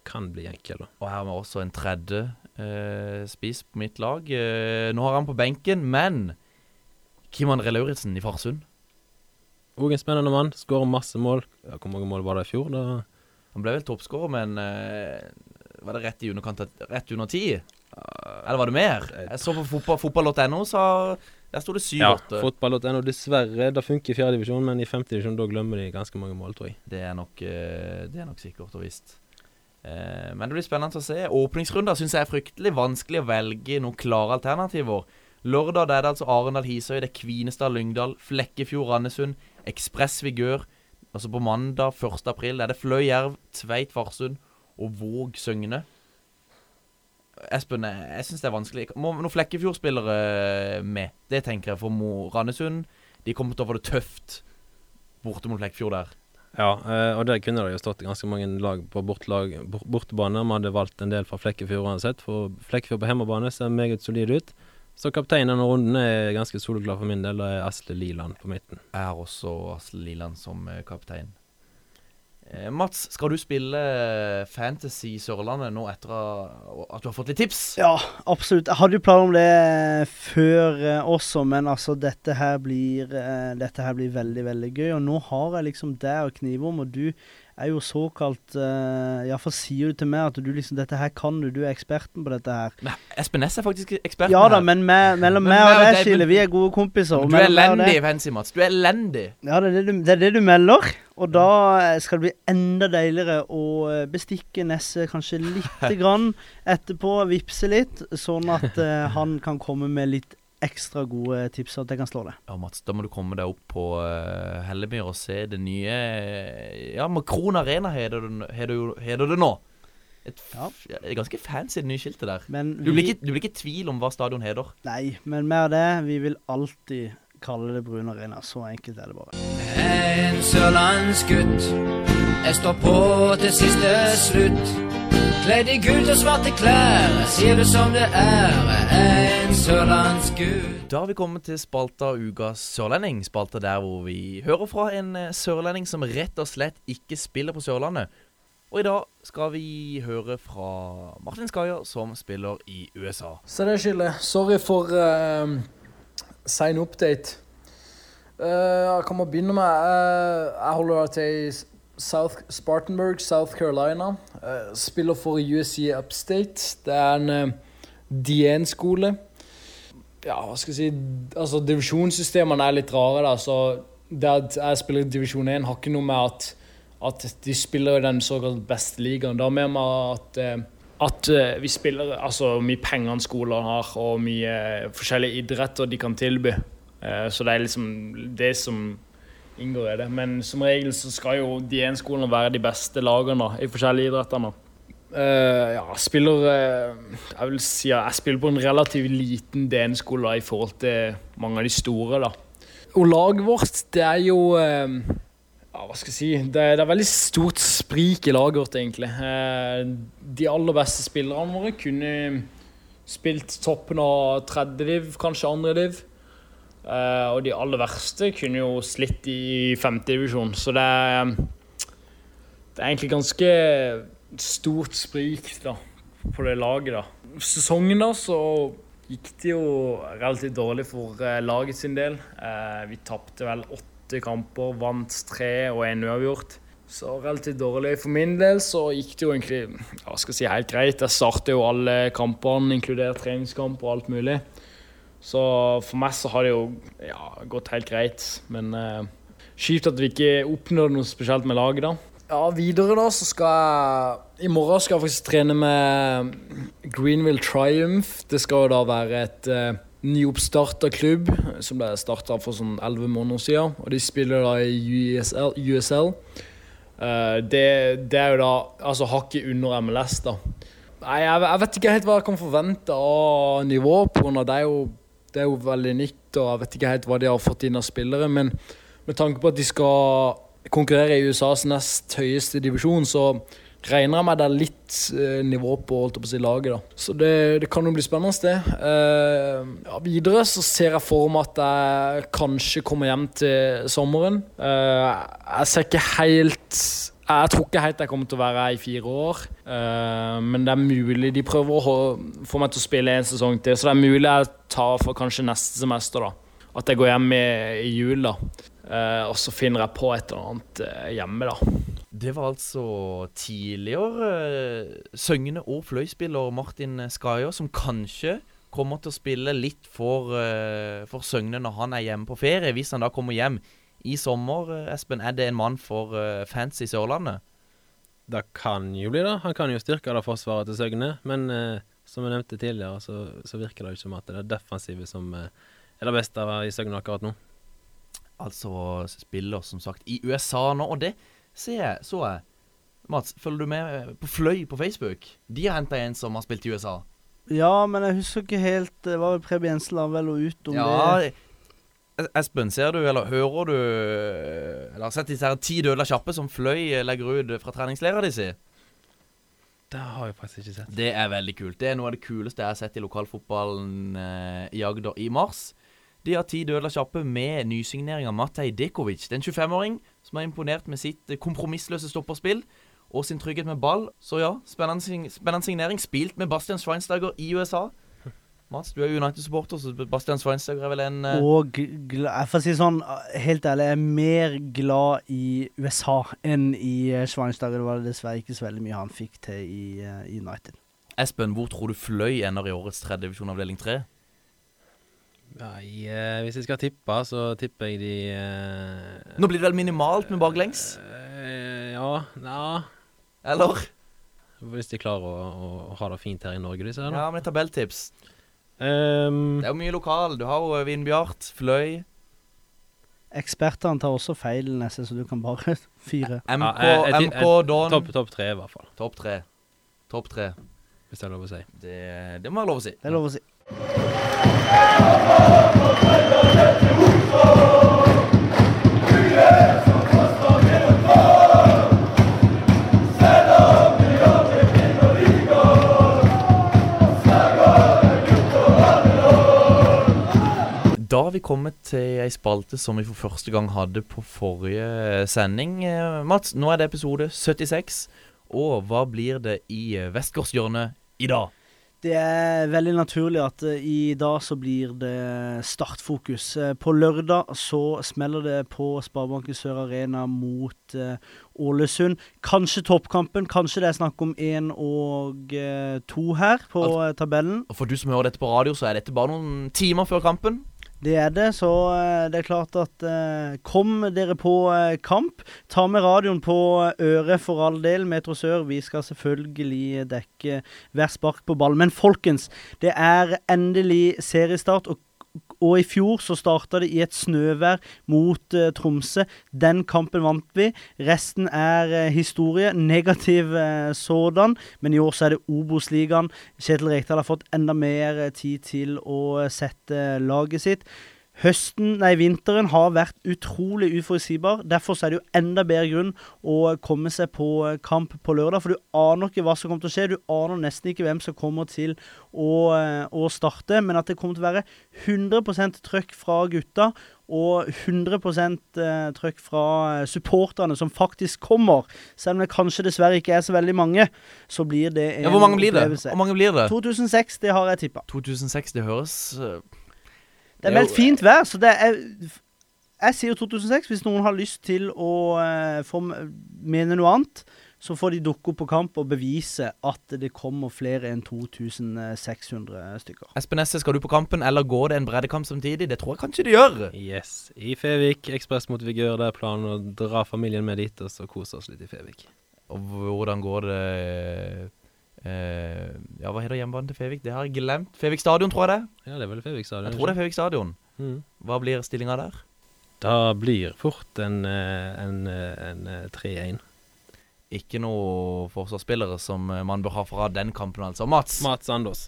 kan bli enkel. da. Og her har vi også en tredje eh, spiss på mitt lag. Eh, nå har han på benken, men Kim André Lauritzen i Farsund. Òg en spennende mann. Skårer masse mål. Ja, hvor mange mål var det i fjor? da? Han ble vel toppskårer, men eh, var det rett i underkant rett under ti? Eller var det mer? Jeg så på fotball- fotball.no, så der sto det Ja, 7-8. fotball.no. Dessverre, det funker i fjerdedivisjon, men i femtedivisjon da glemmer de ganske mange mål, tror jeg. det, er nok, eh, det er nok sikkert og visst. Eh, men det blir spennende å se. Åpningsrunder syns jeg er fryktelig vanskelig å velge noen klare alternativer. Lørdag da er det altså Arendal Hisøy, det er Kvinestad Lyngdal, Flekkefjord Randesund, Ekspress Vigør. Altså på mandag 1. april er det Fløy Jerv, Tveit Farsund og Våg Søgne. Espen, jeg, jeg syns det er vanskelig. Må noen Flekkefjord-spillere med? Det tenker jeg for Mo Randesund. De kommer til å få det tøft borte mot Flekkefjord der. Ja, eh, og der kunne det jo stått ganske mange lag på bortlag, bortebane. Vi hadde valgt en del fra Flekkefjord uansett, for Flekkefjord på hjemmebane ser meget solid ut. Så kapteinen denne runden er ganske soleklar for min del. og er Asle Liland på midten. Jeg har også Asle Liland som eh, kaptein. Eh, Mats, skal du spille Fantasy Sørlandet nå etter at du har fått litt tips? Ja, absolutt. Jeg hadde jo planer om det før eh, også, men altså, dette her blir eh, Dette her blir veldig, veldig gøy. Og nå har jeg liksom deg å knive om, og du er jo såkalt uh, Iallfall sier du til meg at du liksom Dette her kan du, du er eksperten på dette her. Nei, Espen Næss er faktisk eksperten Ja da, her. men med, mellom meg og deg, deg, vi er gode kompiser. Du er elendig fancy, Mats. Du er elendig. Ja, det er det, du, det er det du melder. Og da eh, skal det bli enda deiligere å eh, bestikke Nesse kanskje lite grann etterpå, vippse litt, sånn at uh, han kan komme med litt ekstra gode tips, at jeg kan slå det. Ja, Mats, da må du komme deg opp på uh, Hellemyr og se det nye eh, Ja, Makron Arena heter det, heter heter det nå. Et f Ja. det er ganske fancy, det nye skiltet der. Men Du blir, ikke, du blir ikke i tvil om hva stadion heter. Nei, men mer det. Vi vil alltid kalle det Brun Arena. Så enkelt er det bare. En sørlandsgutt. Jeg står på til siste slutt. Kledd i gult og svarte klær, sier du som det er, en sørlandsgutt. Da har vi kommet til spalta Ukas sørlending. Spalta der hvor vi hører fra en eh, sørlending som rett og slett ikke spiller på Sørlandet. Og i dag skal vi høre fra Martin Skayer, som spiller i USA. Så det skylder. Sorry for uh, sein update. Uh, jeg kan bare begynne med uh, Jeg holder til i South Spartanburg, South Carolina. Uh, spiller for USC Upstate. Det er en uh, DN-skole. Ja, hva skal jeg si Altså, divisjonssystemene er litt rare, da. Så det at jeg spiller i divisjon 1, har ikke noe med at, at de spiller i den såkalt beste ligaen. Det har mer med at uh, at vi spiller altså hvor mye penger skolene har, og mye forskjellige idretter de kan tilby. Så det er liksom det som inngår i det. Men som regel så skal jo DN-skolene være de beste lagene i forskjellige idretter. Uh, ja, spiller Jeg vil si ja, jeg spiller på en relativt liten DN-skole i forhold til mange av de store. da. Og laget vårt, det er jo ja, hva skal jeg si Det, det er veldig stort sprik i laget vårt, egentlig. De aller beste spillerne våre kunne spilt toppen av tredje div, kanskje andre div. Eh, og de aller verste kunne jo slitt i femtedivisjon. Så det er, det er egentlig ganske stort sprik da, på det laget. da. Sesongen da, så gikk det jo relativt dårlig for eh, laget sin del. Eh, vi tapte vel åtte kamper, vant tre og en uavgjort. Så relativt dårlig. For min del så gikk det jo egentlig ja, skal si helt greit. Jeg startet jo alle kampene, inkludert treningskamp og alt mulig. Så for meg så har det jo ja, gått helt greit. Men eh, kjipt at vi ikke oppnådde noe spesielt med laget, da. Ja, videre da så skal jeg I morgen skal jeg faktisk trene med Greenville Triumph. Det skal jo da være et eh, nyoppstarta klubb som ble starta for sånn elleve måneder siden. Og de spiller da i USL. USL. Uh, det, det, er jo da altså hakket under MLS, da. Nei, jeg, jeg, vet ikke helt hva jeg kan forvente av nivå på det. Er jo, det er jo veldig nytt, og jeg vet ikke helt hva de har fått inn av spillere. Men med tanke på at de skal konkurrere i USAs nest høyeste divisjon, så regner jeg med det er litt eh, nivå på, på si, laget. da. Så det, det kan jo bli spennende, det. Uh, ja, videre så ser jeg for meg at jeg kanskje kommer hjem til sommeren. Uh, jeg ser ikke helt jeg tror ikke helt jeg kommer til å være her i fire år, uh, men det er mulig de prøver å få meg til å spille en sesong til. Så det er mulig jeg tar for kanskje neste semester, da. At jeg går hjem i, i jul, da. Uh, og så finner jeg på et eller annet uh, hjemme, da. Det var altså tidligere Søgne- og fløyspiller Martin Skaja som kanskje kommer til å spille litt for, for Søgne når han er hjemme på ferie. Hvis han da kommer hjem i sommer, uh, Espen, er det en mann for uh, fans i Sørlandet? Det kan jo bli det. Han kan jo styrke det forsvaret til Søgne. Men som jeg nevnte tidligere, så, så, virker det jo som at det er defensivet som er det beste i Søgne akkurat nå. Altså spiller som sagt i USA nå, og det ser jeg, så jeg. Mats, følger du med eh, på Fløy på Facebook? De har henta en som har spilt i USA. Ja, men jeg husker ikke helt Det var vel Preben Jensen la vel ut om ja, det. Espen, ser du, eller hører du Eller har sett disse her ti døde kjappe som Fløy legger ut fra treningsleira di si? Det har jeg faktisk ikke sett. Det er veldig kult. Det er noe av det kuleste jeg har sett i lokalfotballen eh, i Agder i mars. De har ti dødla kjappe med nysignering av Matej Dekovic. Det er en 25-åring som er imponert med sitt eh, kompromissløse stopperspill og sin trygghet med ball. Så ja, spennende, spennende signering. Spilt med Bastian Schweinsteiger i USA. Mats, du er United-supporter, så Bastian Schweinsteiger er vel en uh... Og jeg får si sånn, helt ærlig, jeg er mer glad i USA enn i Schweinsteiger. Det var dessverre ikke så veldig mye han fikk til i uh, United. Espen, hvor tror du Fløy ender i årets tredje divisjon avdeling tre? Nei, uh, hvis jeg skal tippe, så tipper jeg de eh, Nå blir det vel minimalt med baklengs? Eh, ja, ja Eller? Hvis de klarer å, å, ha det fint her i Norge, disse her. Da. Ja, men tabelltips. Um, det er jo mye lokal. Du har jo Vindbjart, Fløy. Ekspertene tar også feil nesten, så du kan bare fyre. MK, ja, MK Don Topp top tre, i hvert fall. Topp tre. Topp tre. Hvis det er lov å si. Det, det må være lov å si. Det er lov å si. Kommet til ei spalte som vi for første gang hadde på forrige sending. Eh, Mats, nå er det episode 76. Og hva blir det i eh, Vestgårdshjørnet i dag? Det er veldig naturlig at eh, i dag så blir det startfokus. På lørdag så smeller det på Sparebanken Sør Arena mot Ålesund. Kanskje toppkampen, kanskje det er snakk om én og to her på tabellen. For du som hører dette på radio, så er dette bare noen timer før kampen. Det er det, så eh, det er klart at eh, kom dere på eh, kamp. Ta med radioen på øret for all del. Metro Sør, vi skal selvfølgelig dekke hver spark på ball. Men folkens, det er endelig seriestart. og og i fjor så starta det i et snøvær mot uh, Tromsø. Den kampen vant vi. Resten er uh, historie. Negativ uh, sådan. Men i år så er det Obos-ligaen. Kjetil Rekdal har fått enda mer tid til å sette laget sitt. Høsten, nei, vinteren har vært utrolig uforutsigbar. Derfor så er det jo enda bedre grunn å komme seg på eh, kamp på lørdag. For du aner ikke hva som kommer til å skje. Du aner nesten ikke hvem som kommer til å, eh, å starte. Men at det kommer til å være 100% trøkk fra gutta. Og 100 eh, trøkk fra supporterne som faktisk kommer. Selv om det kanskje dessverre ikke er så veldig mange, så blir det en Ja, Hvor mange blir det? Hvor mange blir det? 2006, det har jeg tippa. 2006, det høres Det er meldt fint vær, så det er Jeg sier 2006. Hvis noen har lyst til å eh, få mene noe annet, så får de dukke opp på kamp og bevise at det kommer flere enn 2600 stykker. Espen Esse, skal du på kampen, eller går det en breddekamp samtidig? Det tror jeg kanskje det gjør. Yes. I Fevik, ekspress mot Vigør. Det er planen å dra familien med dit og så kose oss litt i Fevik. Og hvordan går det Ja, hva heter hjemmebanen til Fevik? Det har jeg glemt. Fevik stadion, tror jeg det. Ja, det er vel Fevik stadion? Jeg tror det er Fevik stadion. Mm. Hva blir stillinga der? Da blir fort en, en, en, eh, en eh, 3-1. Ikke noe forsvarsspillere som eh, man bør ha fra den kampen, altså. Mats. Mats Andås.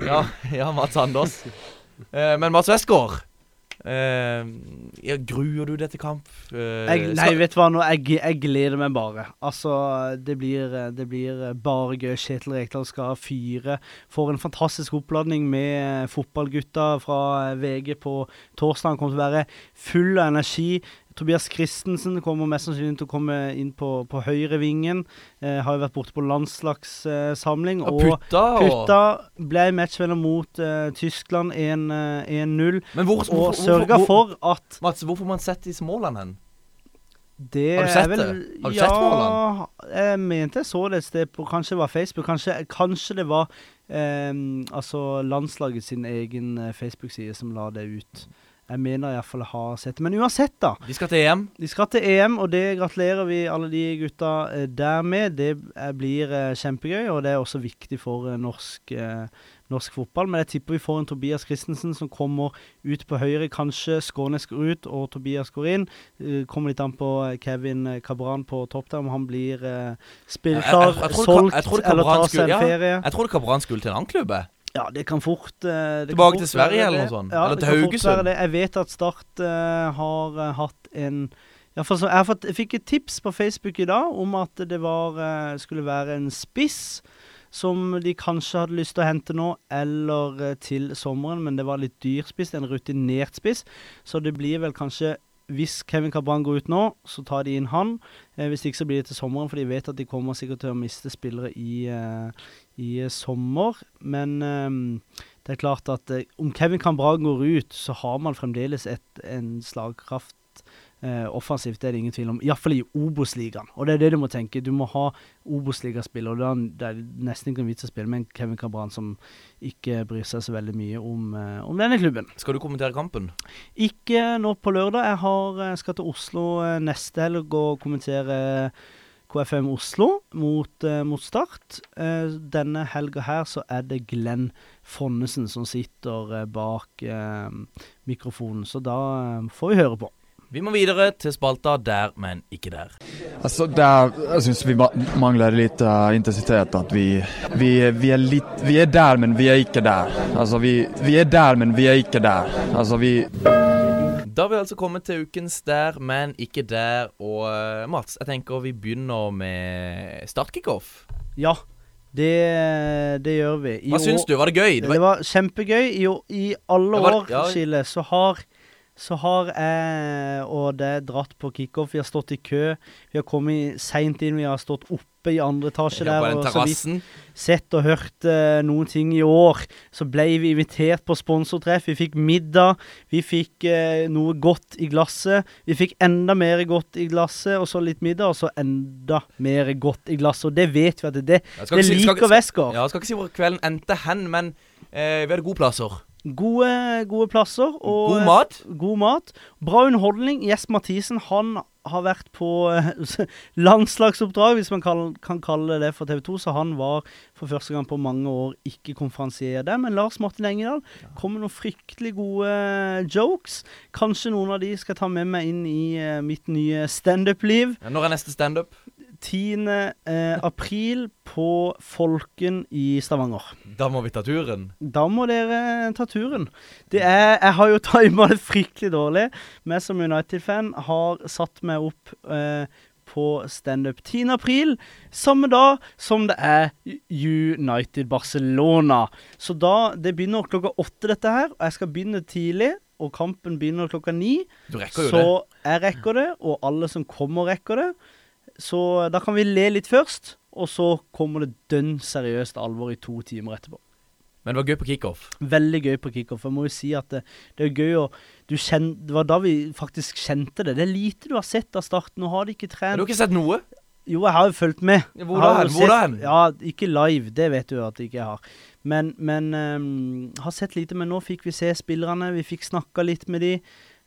Ja, ja Mats Anders. Eh, men Mats Westgård. Eh, ja, gruer du deg til kamp? Eh, Jeg, nei, skal- vet du hva, nå, jeg, jeg gleder meg bare. Altså, det blir, det blir bare gøy. Kjetil Rekdal skal fyre. Får en fantastisk oppladning med fotballgutta fra VG på torsdag. Han kommer til å være full av energi. Tobias Christensen kommer mest sannsynlig til å komme inn på, på høyrevingen. Eh, har jo vært borte på landslagssamling. og putta, og Putta ble matchvinner mot eh, Tyskland 1, eh, 1-0. Men hvor, Og hvorfor- sørga for at Mats, hvorfor man setter disse målene hen? det Har du sett vel, det? Har du ja, sett jeg mente jeg så det et sted på Kanskje det var Facebook. Kanskje, kanskje det var eh, altså landslaget sin egen eh, Facebook-side som la det ut. Jeg mener iallfall jeg har sett det. Men uansett, da. De skal til EM. De skal til EM, og det gratulerer vi alle de gutta eh, der med. Det eh, blir eh, kjempegøy, og det er også viktig for norsk, norsk fotball. Men jeg tipper vi får en Tobias Christensen som kommer ut på høyre. Kanskje Skånes går ut og Tobias går inn. Kommer litt an på Kevin Cabran på topp der, om han blir spillklar, jeg tror solgt eller Cabran tar seg en ferie. Jeg trodde Cabran skulle til en annen klubb. Ja, det kan fort det det kan Tilbake fort til Sverige eller noe sånt? Ja, Eller til kan Haugesund? Jeg vet at Start uh, har uh, hatt en ja, så, jeg, fått, jeg fikk et tips på Facebook i dag om at det var, uh, skulle være en spiss som de kanskje hadde lyst til å hente nå, eller eh, til sommeren, men det var litt dyr spiss, en rutinert spiss. Så det blir vel kanskje hvis Kevin Cabran går ut nå, så tar de inn han. Eh, hvis ikke så blir det til sommeren, for de vet at de kommer sikkert til å miste spillere i, eh, i eh, sommer. Men eh, det er klart at eh, om Kevin Cabran går ut, så har man fremdeles et, en slagkraft eh, offensivt. Det er det ingen tvil om. Iallfall i Obos-ligaen. Og det er det du må tenke. Du må ha Obos-ligaspill, og Det er nesten ikke noen vits å spille med en Kevin Cabran som ikke bryr seg så veldig mye om, om denne klubben. Skal du kommentere kampen? Ikke nå på lørdag. Jeg har, eh, skal til Oslo neste helg og kommentere KFM Oslo mot, eh, mot Start. Eh, denne helga her så er det Glenn Fonnesen som sitter eh, bak mikrofonen, så da får vi høre på. Vi må videre til spalta der, men ikke der. Altså, der, er, jeg syns vi mangler litt uh, intensitet. At vi, vi, vi, er litt, vi er der, men vi er ikke der. Altså, vi, vi er der, men vi er ikke der. Altså, vi Da har vi altså kommet til ukens der, men ikke der. Og eh, Mats, jeg tenker vi begynner med startkickoff. Ja, det, det gjør vi. I Hva år- syns du? Var det gøy? Det Det var, var kjempegøy. I, i alle var- år, ja. Chile, så har så har jeg og det dratt på kickoff. Vi har stått i kø. Vi har kommet seint inn. Vi har stått oppe i andre etasje der og så vidt sett og hørt uh, noen ting i år. Så ble vi invitert på sponsortreff. Vi fikk middag. Vi fikk uh, noe godt i glasset. Vi fikk enda mer godt i glasset, og så litt middag, og så enda mer godt i glasset. Og det vet vi at det, det, det si- liker Westgård. Ja, jeg skal ikke si hvor kvelden endte hen, men uh, vi hadde gode plasser. Gode, gode plasser. Og, God mat. God mat. Bra underholdning. Gjest Mathisen han har vært på eh, landslagsoppdrag, hvis man kan, kan kalle det for TV 2. Så han var for første gang på mange år ikke konferansier der. Men Lars Martin Engedal kom med noen fryktelig gode eh, jokes. Kanskje noen av de skal ta med meg inn i eh, mitt nye standup-liv. Ja, Når er neste standup? 10. Eh, april på Folken i Stavanger. Da må vi ta turen. Da må dere ta turen. Det er, jeg har jo tima det fryktelig dårlig. Men som United-fan har satt meg opp eh, på standup 10. april, samme dag som det er United Barcelona. Så da Det begynner klokka åtte, dette her. Og jeg skal begynne tidlig. Og kampen begynner klokka ni. Du rekker jo Så det. jeg rekker det, og alle som kommer, rekker det. Så da kan vi le litt først, og så kommer det dønn seriøst alvor i to timer etterpå. Men det var gøy på kickoff. Veldig gøy på kickoff. Jeg må jo si at det, det er gøy å du kjen, Det var da vi faktisk kjente det. Det er lite du har sett av starten. Nå har de ikke Men trent. du har ikke sett noe? Jo, jeg har jo fulgt med. Hvor da hen? Hvor da hen? Ja, ikke live, det vet du at jeg ikke har. Men, men um, har sett lite. Men nå fikk vi se spillerne, vi fikk snakka litt med de.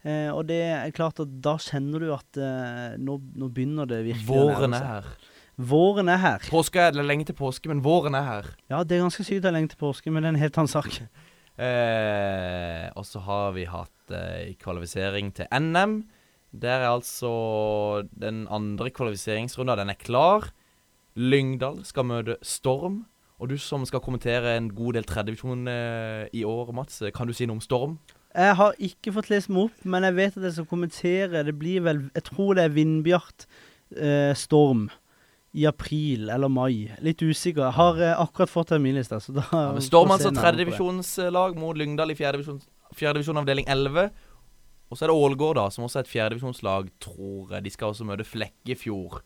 Eh, og det er klart at da kjenner du at eh, nå, nå begynner det virkelig. Våren er her. Våren er her. Påske er lenge til påske, men våren er her. Ja, det er ganske sykt det er lenge til påske, men det er en helt annen sak. Eh, og så har vi hatt eh, kvalifisering til NM. Der er altså den andre kvalifiseringsrunda, den er klar. Lyngdal skal møte Storm. Og du som skal kommentere en god del tredjedivisjon eh, i år, Mats, kan du si noe om Storm? Jeg har ikke fått lest meg opp, men jeg vet at jeg skal kommentere. Det blir vel Jeg tror det er Vindbjart eh, Storm i april eller mai. Litt usikker. Jeg har eh, akkurat fått terminliste, så da Ja, Storm altså tredjedivisjonslag mot Lyngdal i fjerdedivisjon fjerdedivisjon avdeling 11. Og så er det Ålgård, da, som også er et fjerdedivisjonslag, tror jeg. De skal også møte Flekkefjord,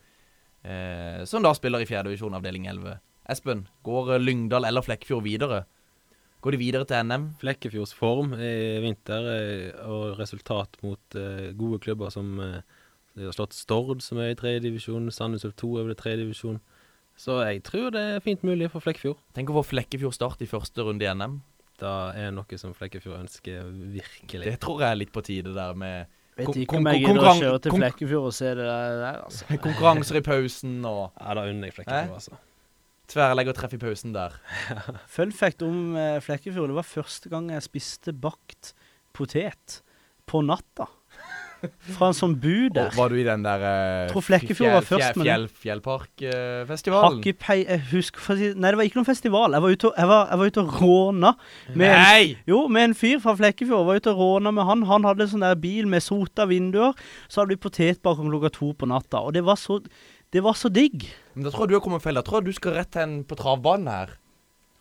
eh, som da spiller i fjerdedivisjon avdeling 11. Espen, går eh, Lyngdal eller Flekkefjord videre? Går de videre til NM? Flekkefjords form i vinter eh, og resultat mot eh, gode klubber som eh, de har slått Stord, som er i tredje divisjon. Sandnes Ulf 2 er i tredje divisjon. Så jeg tror det er fint mulig for Flekkefjord. Tenk å få Flekkefjord start i første runde i NM. Da er noe som Flekkefjord ønsker virkelig. Det tror jeg er litt på tide der med Vet ikke om jeg gidder å kjøre til Flekkefjord og se det der, altså. konkurranser i pausen og Ja, da unner jeg Flekkefjord, Hæ? og treff i pausen der. Fun fact om eh, Flekkefjord. Det var første gang jeg spiste bakt potet på natta. Fra en sånn bu der. Og var du i den der uh, Tror Flekkefjord var først med fjell, Fjellparkfestivalen? Pei... Jeg husker for å si Nei, det var ikke noen festival. Jeg var ute og, jeg var, jeg var ute og råna med en, Nei! jo, med en fyr fra Flekkefjord. Var ute og råna med han. Han hadde en sånn der bil med sota vinduer. Så hadde vi potetbakeren klokka to på natta. Og det var så Det var så digg. Men da tror jeg du har kommet feil. Da tror jeg du skal rett hen på travbanen her.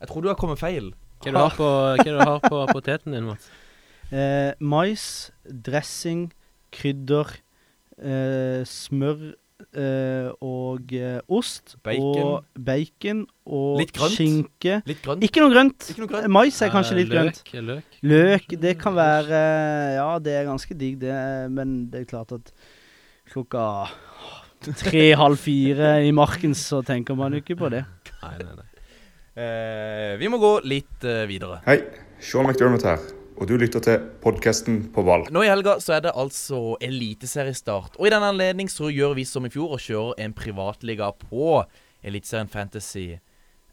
Jeg tror du har kommet feil. Hva du har på, hva du har på poteten din, Mats? Eh, mais, dressing, krydder, eh, smør eh, og eh, ost. Bacon. Og bacon og Litt grønt. skinke. Litt grønt. Ikke noe grønt. Ikke noe grønt. Mais er kanskje Eh, litt grønt. løk, Løk. Løk, det kan være Ja, det er ganske digg, det. Men det er klart at klokka tre-halv fire i marken, så tenker man jo ikke på det. Nei, nei, nei. Eh, vi må gå litt eh, videre. Hei, Sean McDermott her, og du lytter til podkasten På ball. Nå i helga så er det altså eliteseriestart. Og i den anledning så gjør vi som i fjor og kjører en privatliga på Eliteserien Fantasy.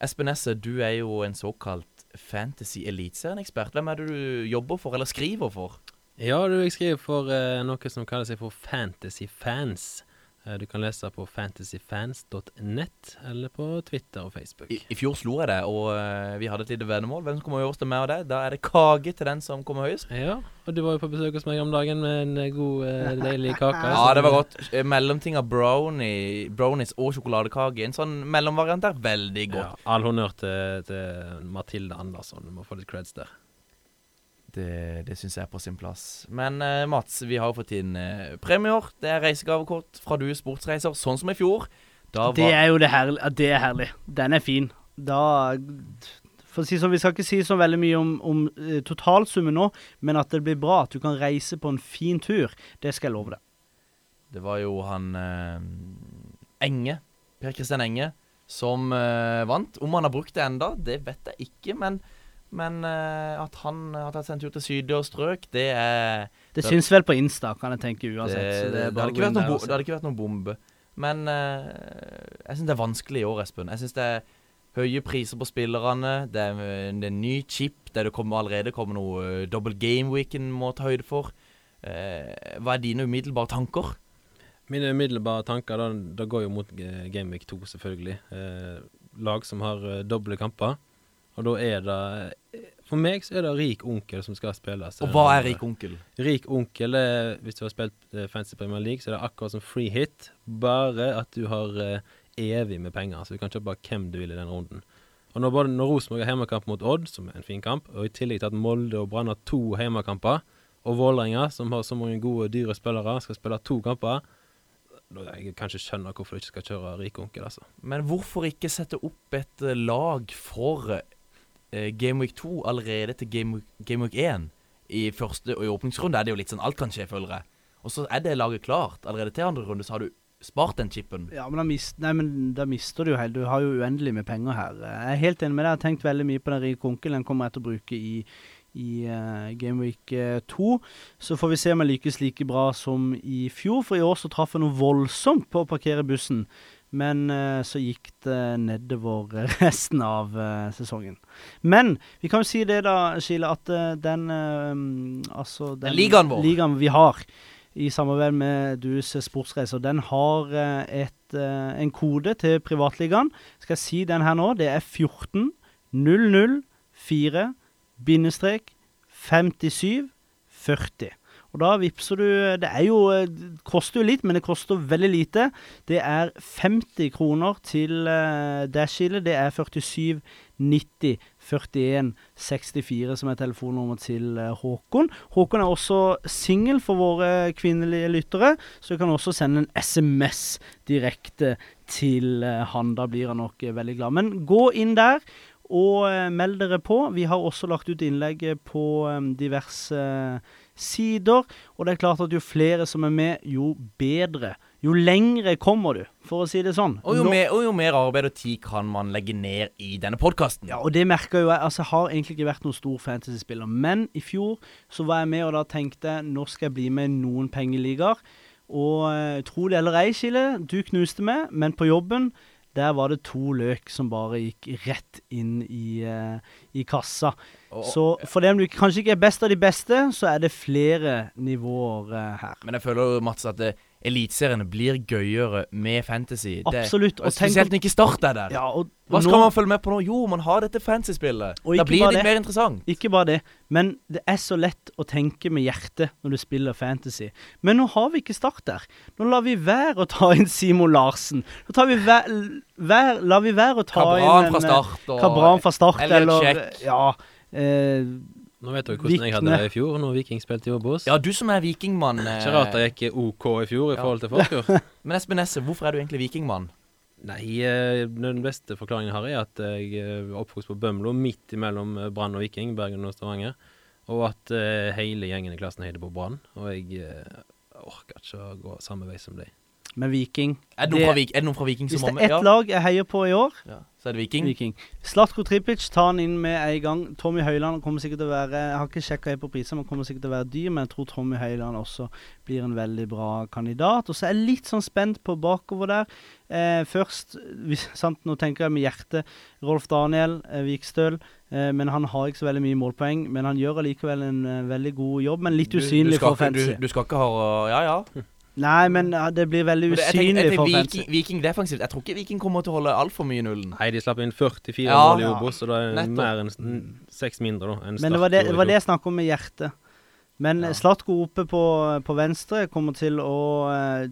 Espen Nesse, du er jo en såkalt fantasy-eliteserien-ekspert. Hvem er det du jobber for, eller skriver for? Ja, du, jeg skriver for eh, noe som kalles for Fantasy Fans. Eh, du kan lese på fantasyfans.net, eller på Twitter og Facebook. I, I fjor slo jeg det, og uh, vi hadde et lite vennemål. Hvem som kommer øverst til meg og deg? Da er det kake til den som kommer høyest. Ja, og du var jo på besøk hos meg om dagen med en eh, god, uh, deilig kake. Ja, det var godt. Mellomting av brownie, brownies og sjokoladekake. En sånn mellomvariant der. Veldig Ja, godt. all honnør til, til Mathilde Andersson. Du må få litt creds der. Det, det syns jeg er på sin plass. Men eh, Mats, vi har jo fått inn eh, premier. Det er reisegavekort fra Du Sportsreiser, sånn som i fjor. Da Det er jo det herlig. Ja, det er herlig. Den er fin. Da For å si sånn, Vi skal ikke si så veldig mye om, om eh, totalsummen nå, men at det blir bra, at du kan reise på en fin tur, det skal jeg love deg. Det var jo han eh, Enge, Per Kristian Enge, som eh, vant. Om han har brukt det enda, det vet jeg ikke. Men, men uh, at han har tatt sendt en tur til Syd og strøk, det er Det Det- syns vel på Insta, kan jeg tenke uansett. det, det, det, hadde ikke vært noen, hadde ikke vært bombe. Men uh, jeg syns det er vanskelig i år, Espen. Jeg syns det er høye priser på spillerne. Det er, det er en ny chip der det kommer allerede kommer noe uh, double game weekend må ta høyde for. Uh, hva er dine umiddelbare tanker? Mine umiddelbare tanker da, da går jo mot Game Gameweek 2, selvfølgelig. Uh, lag som har eh, doble kamper. Og da er det For meg så er det rik onkel som skal spille. Og hva er rik onkel? Rik onkel er, hvis du har spilt eh, Fancy Premier League, så er det akkurat som free hit, bare at du har eh, evig med penger. Så du kan kjøpe hvem du vil i den runden. Og når, både, når Rosenborg har hjemmekamp mot Odd, som er en fin kamp, og i tillegg til at Molde og Brann har to hjemmekamper, og Vålerenga, som har så mange gode, dyre spillere, skal spille to kamper, jeg kanskje skjønne hvorfor du ikke skal kjøre rik onkel, altså. Men hvorfor ikke sette opp et eh, lag for Game Week 2 allerede til Game Week, Game Week 1? I første og i åpningsrunde er det jo litt sånn alt kan skje, føler jeg. Og så er det laget klart. Allerede til andre runde så har du spart den chipen. Ja, men da, mist, nei, men da mister du jo helt Du har jo uendelig med penger her. Jeg er helt enig med deg. Jeg har tenkt veldig mye på den rike onkelen Den kommer jeg til å bruke i, i uh, Gameweek 2. Så får vi se om jeg lykkes like bra som i fjor. For i år så traff jeg noe voldsomt på å parkere bussen. Men eh, så gikk det nedover resten av eh, sesongen. Men vi kan jo si det, da, Skile, at eh, den eh, Altså Den ligaen vår. ligaen vi har i samarbeid med Dus Sportsreiser, den har et, en kode til privatligaen. Skal jeg si den her nå? Det er 14 004 bindestrek 57 40. Og da vippser du Det er jo eh, det koster jo litt, men det koster veldig lite. Det er 50 kroner til uh, Dashile. Det er 47 90 41 64 som er telefonnummer til eh, Håkon. Håkon er også singel for våre kvinnelige lyttere, så du kan også sende en SMS direkte til eh, han. Da blir han nok eh, veldig glad. Men gå inn der. Og eh, meld dere på. Vi har også lagt ut innlegg på eh, diverse eh, sider. Og det er klart at jo flere som er med, jo bedre. Jo lengre kommer du, for å si det sånn. Og jo, Nå- mer, og jo mer arbeid og tid kan man legge ned i denne podkasten. ja, og det merker jo jeg. Altså, jeg har egentlig ikke vært noen stor fantasyspiller. Men i fjor så var jeg med, og da tenkte jeg nå skal jeg bli med i noen pengeligaer. Og eh, tro det eller ei, Kile, du knuste meg, men på jobben der var det to løk som bare gikk rett inn i, uh, i kassa. Og- Så for det om du kanskje ikke er best av de beste, så er det flere nivåer uh, her. Men jeg føler jo, Mats, at eh, eliteseriene blir gøyere med fantasy. Absolutt. Og Og spesielt når ikke Start er der. Ja, Hva skal nå- man følge med på nå? Jo, man har dette fantasy-spillet. Da blir det litt mer interessant. Ikke bare det, men det er så lett å tenke med hjertet når du spiller fantasy. Men nå har vi ikke Start der. Nå lar vi være å ta inn Simon Larsen. Nå tar vi vær, vær, lar vi være å ta Kabran inn en, eh, Start og Kabran fra Start, eller Check. Ja. Eh, Nå vet dere hvordan jeg hadde det i fjor, når Viking spilte i Obos. Ja, du som er vikingmann. eh, Ikke rart det gikk OK i fjor i Ja. forhold til forfjor. Men Espen Esse, hvorfor er du egentlig vikingmann? Nei, eh, den beste forklaringen jeg har, er at jeg er oppvokst på Bømlo, midt imellom eh, Brann og Viking, Bergen og Stavanger. Og at eh, hele gjengen i klassen heide på Brann. Og jeg eh, orker ikke å gå samme vei som deg. Med Viking. Er det noen, fra, Vik er det noen fra Viking Hvis det er ett ja. lag jeg heier på i år, Ja. Så er det Viking. Viking. Slatko Tripic tar han inn med en gang. Tommy Høiland kommer sikkert til å være Jeg har ikke sjekka på priser, men kommer sikkert til å være dyr. Men jeg tror Tommy Høiland også blir en veldig bra kandidat. Og så er jeg litt sånn spent på bakover der. Eh, først, hvis, sant, nå tenker jeg med hjertet, Rolf Daniel eh, Vikstøl. Eh, men han har ikke så veldig mye målpoeng. Men han gjør allikevel en eh, veldig god jobb. Men litt Du- du usynlig skal for fancy. Du, du skal ikke ha Ja, ja. Nei, men ja, det blir veldig jeg tenker- usynlig jeg tenker for Viking, fantasy. Viking defensivt. Jeg tror ikke Viking kommer til å holde altfor mye nullen. Nei, de slapp inn 44 Ja, mål i. Obos, og det er Nettopp. mer enn seks mindre da, enn Men det var det, var det jeg snakket om med hjertet. Men Ja. Slatko oppe på, på venstre kommer til å eh,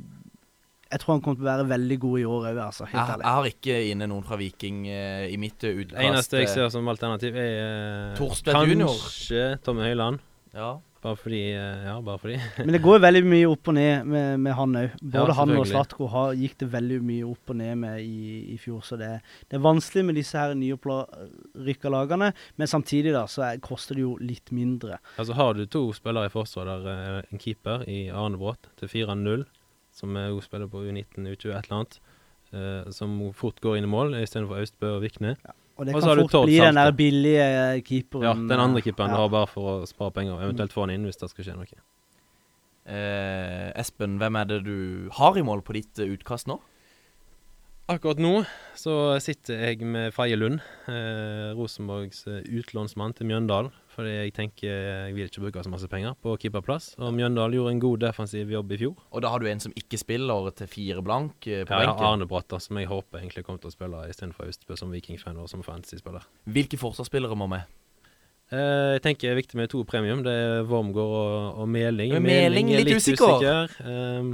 Jeg tror han kommer til å være veldig god i år òg, altså. Helt Jeg, jeg har ikke inne noen fra Viking uh, i mitt eh, utkast. Eneste jeg ser som alternativ, er uh, Thorstvedt junior. kanskje Tommy Høiland. Ja. Bare fordi eh, Ja, bare fordi. Men det går veldig mye opp og ned med, med han òg. Både Ja, han og. Slatko har, gikk det veldig mye opp og ned med i, i fjor. Så det, det er vanskelig med disse her nyopprykka lagene. Men samtidig da, så er, koster det jo litt mindre. Altså Har du to spillere i forsvar der, eh, en keeper i Arnebrott til 4-0, som er spiller på U19, U20, et eller annet, eh, som fort går inn i mål istedenfor Austbø og Vikne. Og det Og kan fort bli den der billige keeperen. Ja, den andre keeperen ja. du har bare for å spare penger, eventuelt få han inn hvis det skal skje noe. Eh, Espen, hvem er det du har i mål på ditt utkast nå? Akkurat nå så sitter jeg med Faye Lund, eh, Rosenborgs eh, utlånsmann til Mjøndalen. Fordi jeg tenker jeg vil ikke bruke så masse penger på keeperplass. Og Mjøndalen gjorde en god defensiv jobb i fjor. Og da har du en som ikke spiller til fire blank eh, på Ja, benken? Ja. Arne Bratter, som jeg håper egentlig kommer til å spille istedenfor Austbø som Viking-fan og som fantasy-spiller. Hvilke forsvarsspillere må med? Eh, jeg tenker det er viktig med to premium. Det er Wormgård og, og Meling. Men Meling er litt usikker. Ehm,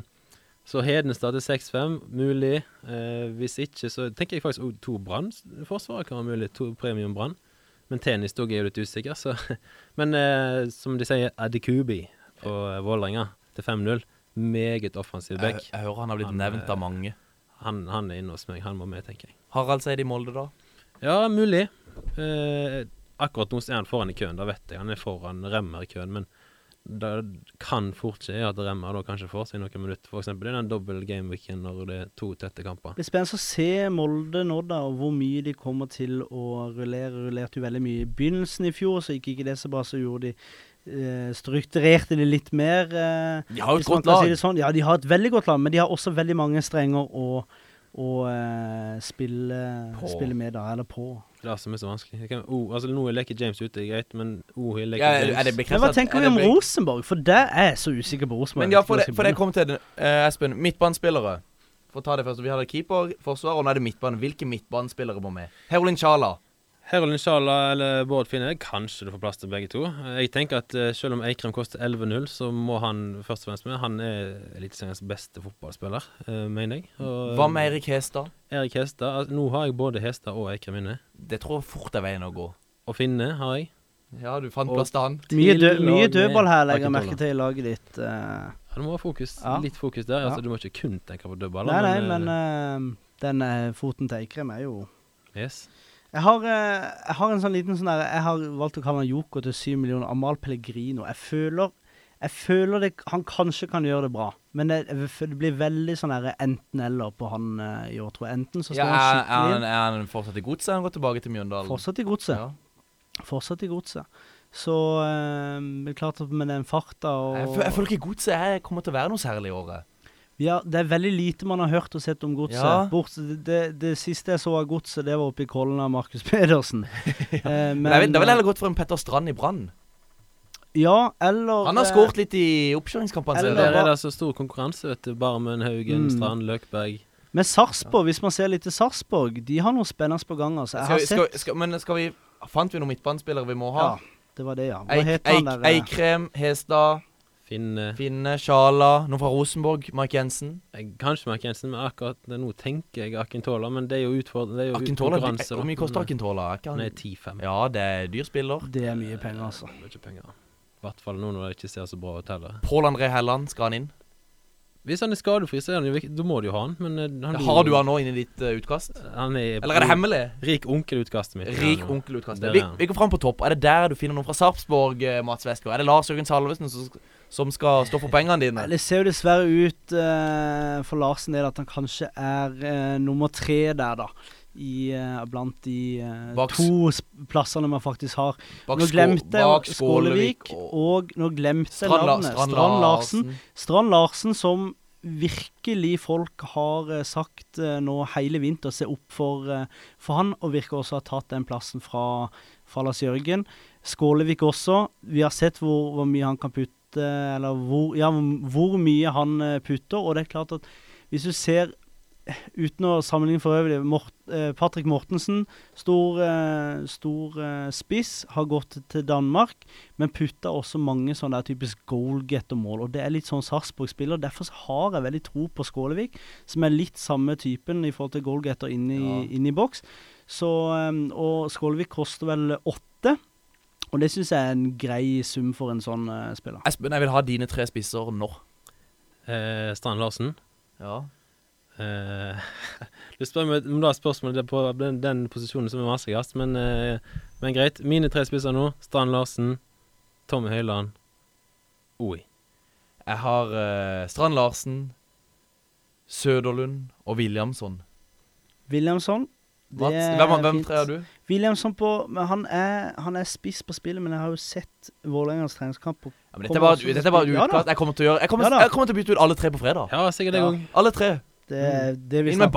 så Hedenstad til 6-5, mulig. Eh, hvis ikke, så tenker jeg faktisk to Brann-forsvarere kan være mulig. To premium Brann. Men tennis dog er jo litt usikker, så Men eh, som de sier, Adekubi på eh, Vålerenga til 5-0. Meget offensiv Jeg, back. jeg hører han har blitt Han, nevnt eh, av mange. Han, han er inne hos meg. Han må med, tenker jeg. Harald Seid i Molde, da? Ja, mulig. Eh, akkurat nå er han foran i køen, da vet jeg. Han er foran Remmer i køen, men det kan fort skje at Remma da kanskje får seg noen minutter. Eksempel i den dobbel gameweeken når det er to tette kamper. Det blir spennende å se Molde nå, da, og hvor mye de kommer til å rullere. Rullerte jo veldig mye i begynnelsen i fjor, så gikk ikke det så bra. Så gjorde de eh, strukturerte de litt mer. Eh, De har jo et godt lag. Si sånn. Ja, de har et veldig godt lag, men de har også veldig mange strenger å, å eh, spille, spille med, da. Eller på. Det er som er så vanskelig. Kan, oh, altså Nå er leker James ute, greit, men oh, jeg leker Ja, James. er det Men hva tenker er vi om det Rosenborg? For det er jeg så usikker på Rosenborg. Men ja, for det, for det kom til eh, Espen. Midtbanespillere. For å ta det først. Vi hadde keeper, forsvar, og nå er det midtbane. Hvilke midtbanespillere må med? Herolin Chala. Herolin Sjala eller Bård Finne, kanskje du får plass til begge to. Jeg tenker at eh, selv om Eikrem koster 11-0, så må han først og fremst med. Han er Eliteseriens beste fotballspiller, eh, mener jeg. Og, Hva med Erik Hestad? Erik Hestad? Altså, nå har jeg både Hestad og Eikrem inne. Det tror jeg fort er veien å gå. Og Finne har jeg. Ja, du fant Og- plass til han. Mye, dø mye dødball her, legger jeg merke til i laget ditt. Uh... Ja, du må ha fokus. Ja. Litt fokus der. Altså, du må ikke kun tenke på dødball. nei, nei, eh, men uh, den eh, foten til Eikrem er jo yes. Jeg har, eh, jeg har en sånn liten sånn der Jeg har valgt å kalle han Joker til syv millioner. Amal Pellegrino. Jeg føler jeg føler det, han kanskje kan gjøre det bra, men det, det blir veldig sånn enten-eller på han eh, i år, tror jeg. Enten så står ja, han skikkelig han, er han fortsatt i godset? Han går tilbake til Mjøndalen? Fortsatt i godset. Ja. Fortsatt i godset. Så øh, klart med den farta og Jeg, føl- jeg føler ikke godset kommer til å være noe særlig i året. Ja, det er veldig lite man har hørt og sett om godset. Ja. Bort, det, det, det siste jeg så av godset, det var oppe i Kollen av Markus Pedersen. Eh, Men men det er vel heller gått for en Petter Strand i Brann. Ja, eller Han har eh, skåret litt i oppkjøringskampene Eller sine. Der er det så stor konkurranse, vet du. Barmen, Haugen, Mm. Strand, Løkberg. Men Sarpsborg, hvis man ser litt til Sarpsborg, de har noe spennende på gang. Altså. Jeg Skal, vi- skal, skal, men skal vi Fant vi noen midtbanespillere vi må ha? Ja, det var det, ja. Hva Eik, heter han der? eh? Eikrem, Hestad, Finne Finne, Sjala, noen fra Rosenborg, Mark Jensen. jeg, Kanskje Mark Jensen, men akkurat nå tenker jeg Akintola. Men det er jo utfordrende. Konkurranse. Hvor mye koster Akintola? Han er han 10-5. Ja, det er dyr spiller. Det er mye penger, altså. Mye penger. I hvert fall nå når det ikke ser så bra ut heller. Pål André Helland, skal han inn? Hvis han er skadefri, så er han jo viktig. Da må du jo ha han. Men han ja, Har du han nå inni ditt uh, utkast? Han er Eller er det hemmelig? Rik onkel-utkastet mitt. Rik onkel-utkastet. Vi, vi går fram på topp. Er det der du finner noen fra Sarpsborg, eh, Mats Westgård? Er det Lars Jørgen Salvesen som, som skal stå for pengene dine? Det ser jo dessverre ut uh, for Larsen del at han kanskje er uh, nummer tre der, da. I, uh, blant de to plassene man faktisk har. Bak nå glemte jeg Skålevik, og og nå glemte Strand, navnet. Strand, Strand Larsen. Larsen. Strand Larsen som virkelig folk har uh, sagt uh, nå hele vinter se opp for, uh, for han, og virker også å ha tatt den plassen fra, fra Lars Jørgen. Skålevik også. Vi har sett hvor, hvor mye han kan putte, eller hvor, ja, hvor mye han eh, putter, og det er klart at hvis du ser Uten å sammenligne for øvrig, Mort, eh, Patrick Mortensen, stor, eh, stor eh, spiss, har gått til Danmark, men putta også mange sånne der typisk goalgetter-mål. Og det er litt sånn Sarpsborg-spiller. Derfor har jeg veldig tro på Skålevik, som er litt samme typen i forhold til goalgetter inne i, Ja. boks. Så, eh, og Skålevik koster vel åtte. Og det syns jeg er en grei sum for en sånn uh, spiller. Espen, jeg vil ha dine tre spisser nå. Eh, Strand Larsen. Ja. Eh, du spør meg om er spørsmålet på den, den posisjonen som er vanskeligst, men, eh, men greit. Mine tre spisser nå. Strand Larsen, Tommy Høiland, Oi. Jeg har eh, Strand Larsen, Søderlund og Williamson. Williamson. Det er hvem, hvem trer du? Williamson på han er, han er spiss på spillet, men jeg har jo sett Vålerengas treningskamp. på- Ja, men dette er bare, også dette er bare spille. Ja utklart. Jeg kommer til å gjøre Jeg kommer, Ja jeg kommer til å bytte ut alle tre på fredag. Ja, sikkert Ja. gang Alle tre. Det er det vi Inn med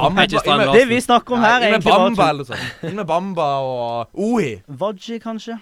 Det vi snakker om her, er egentlig bare Bamba eller sånn. Inn med Bamba og Ohi. Wadji, kanskje?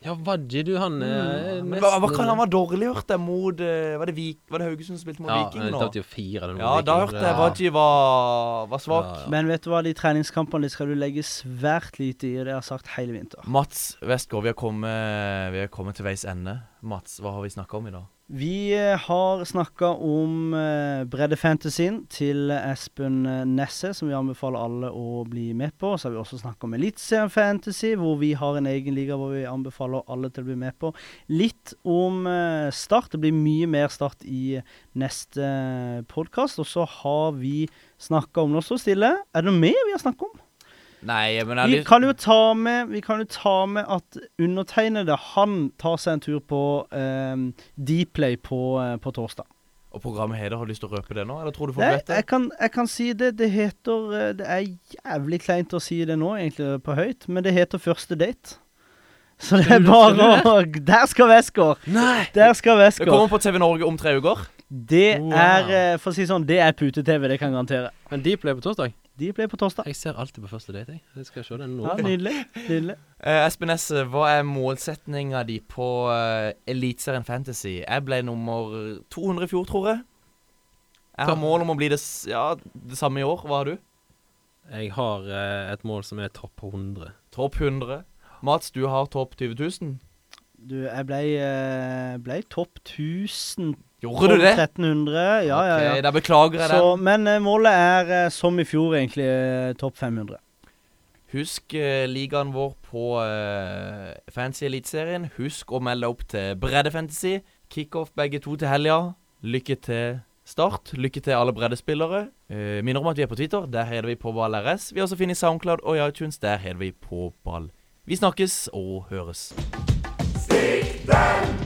Ja, Vadje du, han mm. nesten, hva, hva kan han var dårlig, hørte jeg, mot eh, Var det, Vik, var det Haugesund som spilte mot Ja, Viking nå? Ja, fire. Ja, da hørte jeg Wadji var, var svak. Ja, ja. Men vet du hva, de treningskampene skal du legge svært lite i, og det har jeg sagt hele vinter. Mats Westgård, vi har kommet, vi har kommet til veis ende. Mats, hva har vi snakka om i dag? Vi eh, har snakka om uh, breddefantasien til Espen eh, Nesse, som vi anbefaler alle å bli med på. Så har vi også snakka om Eliteserien Fantasy, hvor vi har en egen liga hvor vi anbefaler alle til å bli med på. Litt om eh, Start. Det blir mye mer Start i neste podkast. Og så har vi snakka om Nå står stille. Er det noe mer vi har snakka om? Nei, men Vi kan jo ta med, vi kan jo ta med at undertegnede han tar seg en tur på um, Dplay på, eh, på torsdag. Og programmet heter Har du lyst til å røpe det nå, eller tror du folk Det, vet det? jeg, kan, jeg kan si det. Det heter eh, Det er jævlig kleint å si det nå, egentlig, på høyt, men det heter Første date. Så det er bare å Der skal Westgård! Nei! Der skal Det kommer på TV Norge om tre uker. Det Wow. er, eh, for å si sånn, det er pute-TV, det kan jeg garantere. Men Dplay på torsdag? Dplay på torsdag. Jeg ser alltid på første date. Jeg, jeg skal se den nå. Ja, Nydelig. nydelig. Uh, Espen S, hva er målsetninga di på uh, Eliteserien Fantasy? Jeg ble nummer 200 i fjor, tror jeg. Jeg har mål om å bli det, ja, det samme i år. Hva har du? Jeg har uh, et mål som er topp 100. Topp 100. Mats, du har topp 20 000. Du, jeg ble, ble topp 1000 Gjorde du det? 1300, ja, ja, ja. Ok, Da beklager jeg Så, den. men eh, målet er, eh, som i fjor, egentlig eh, topp 500. Husk ligaen vår på uh, Fancy Eliteserien. Husk å melde opp til Breddefantasy. Kickoff begge to til helga. Lykke til start. Lykke til alle breddespillere. Uh, minner om at vi er på Twitter. Der heter vi på Ball RS. Vi har også funnet Soundcloud og i iTunes. Der heter vi på Ball. Vi snakkes og høres. Stikk den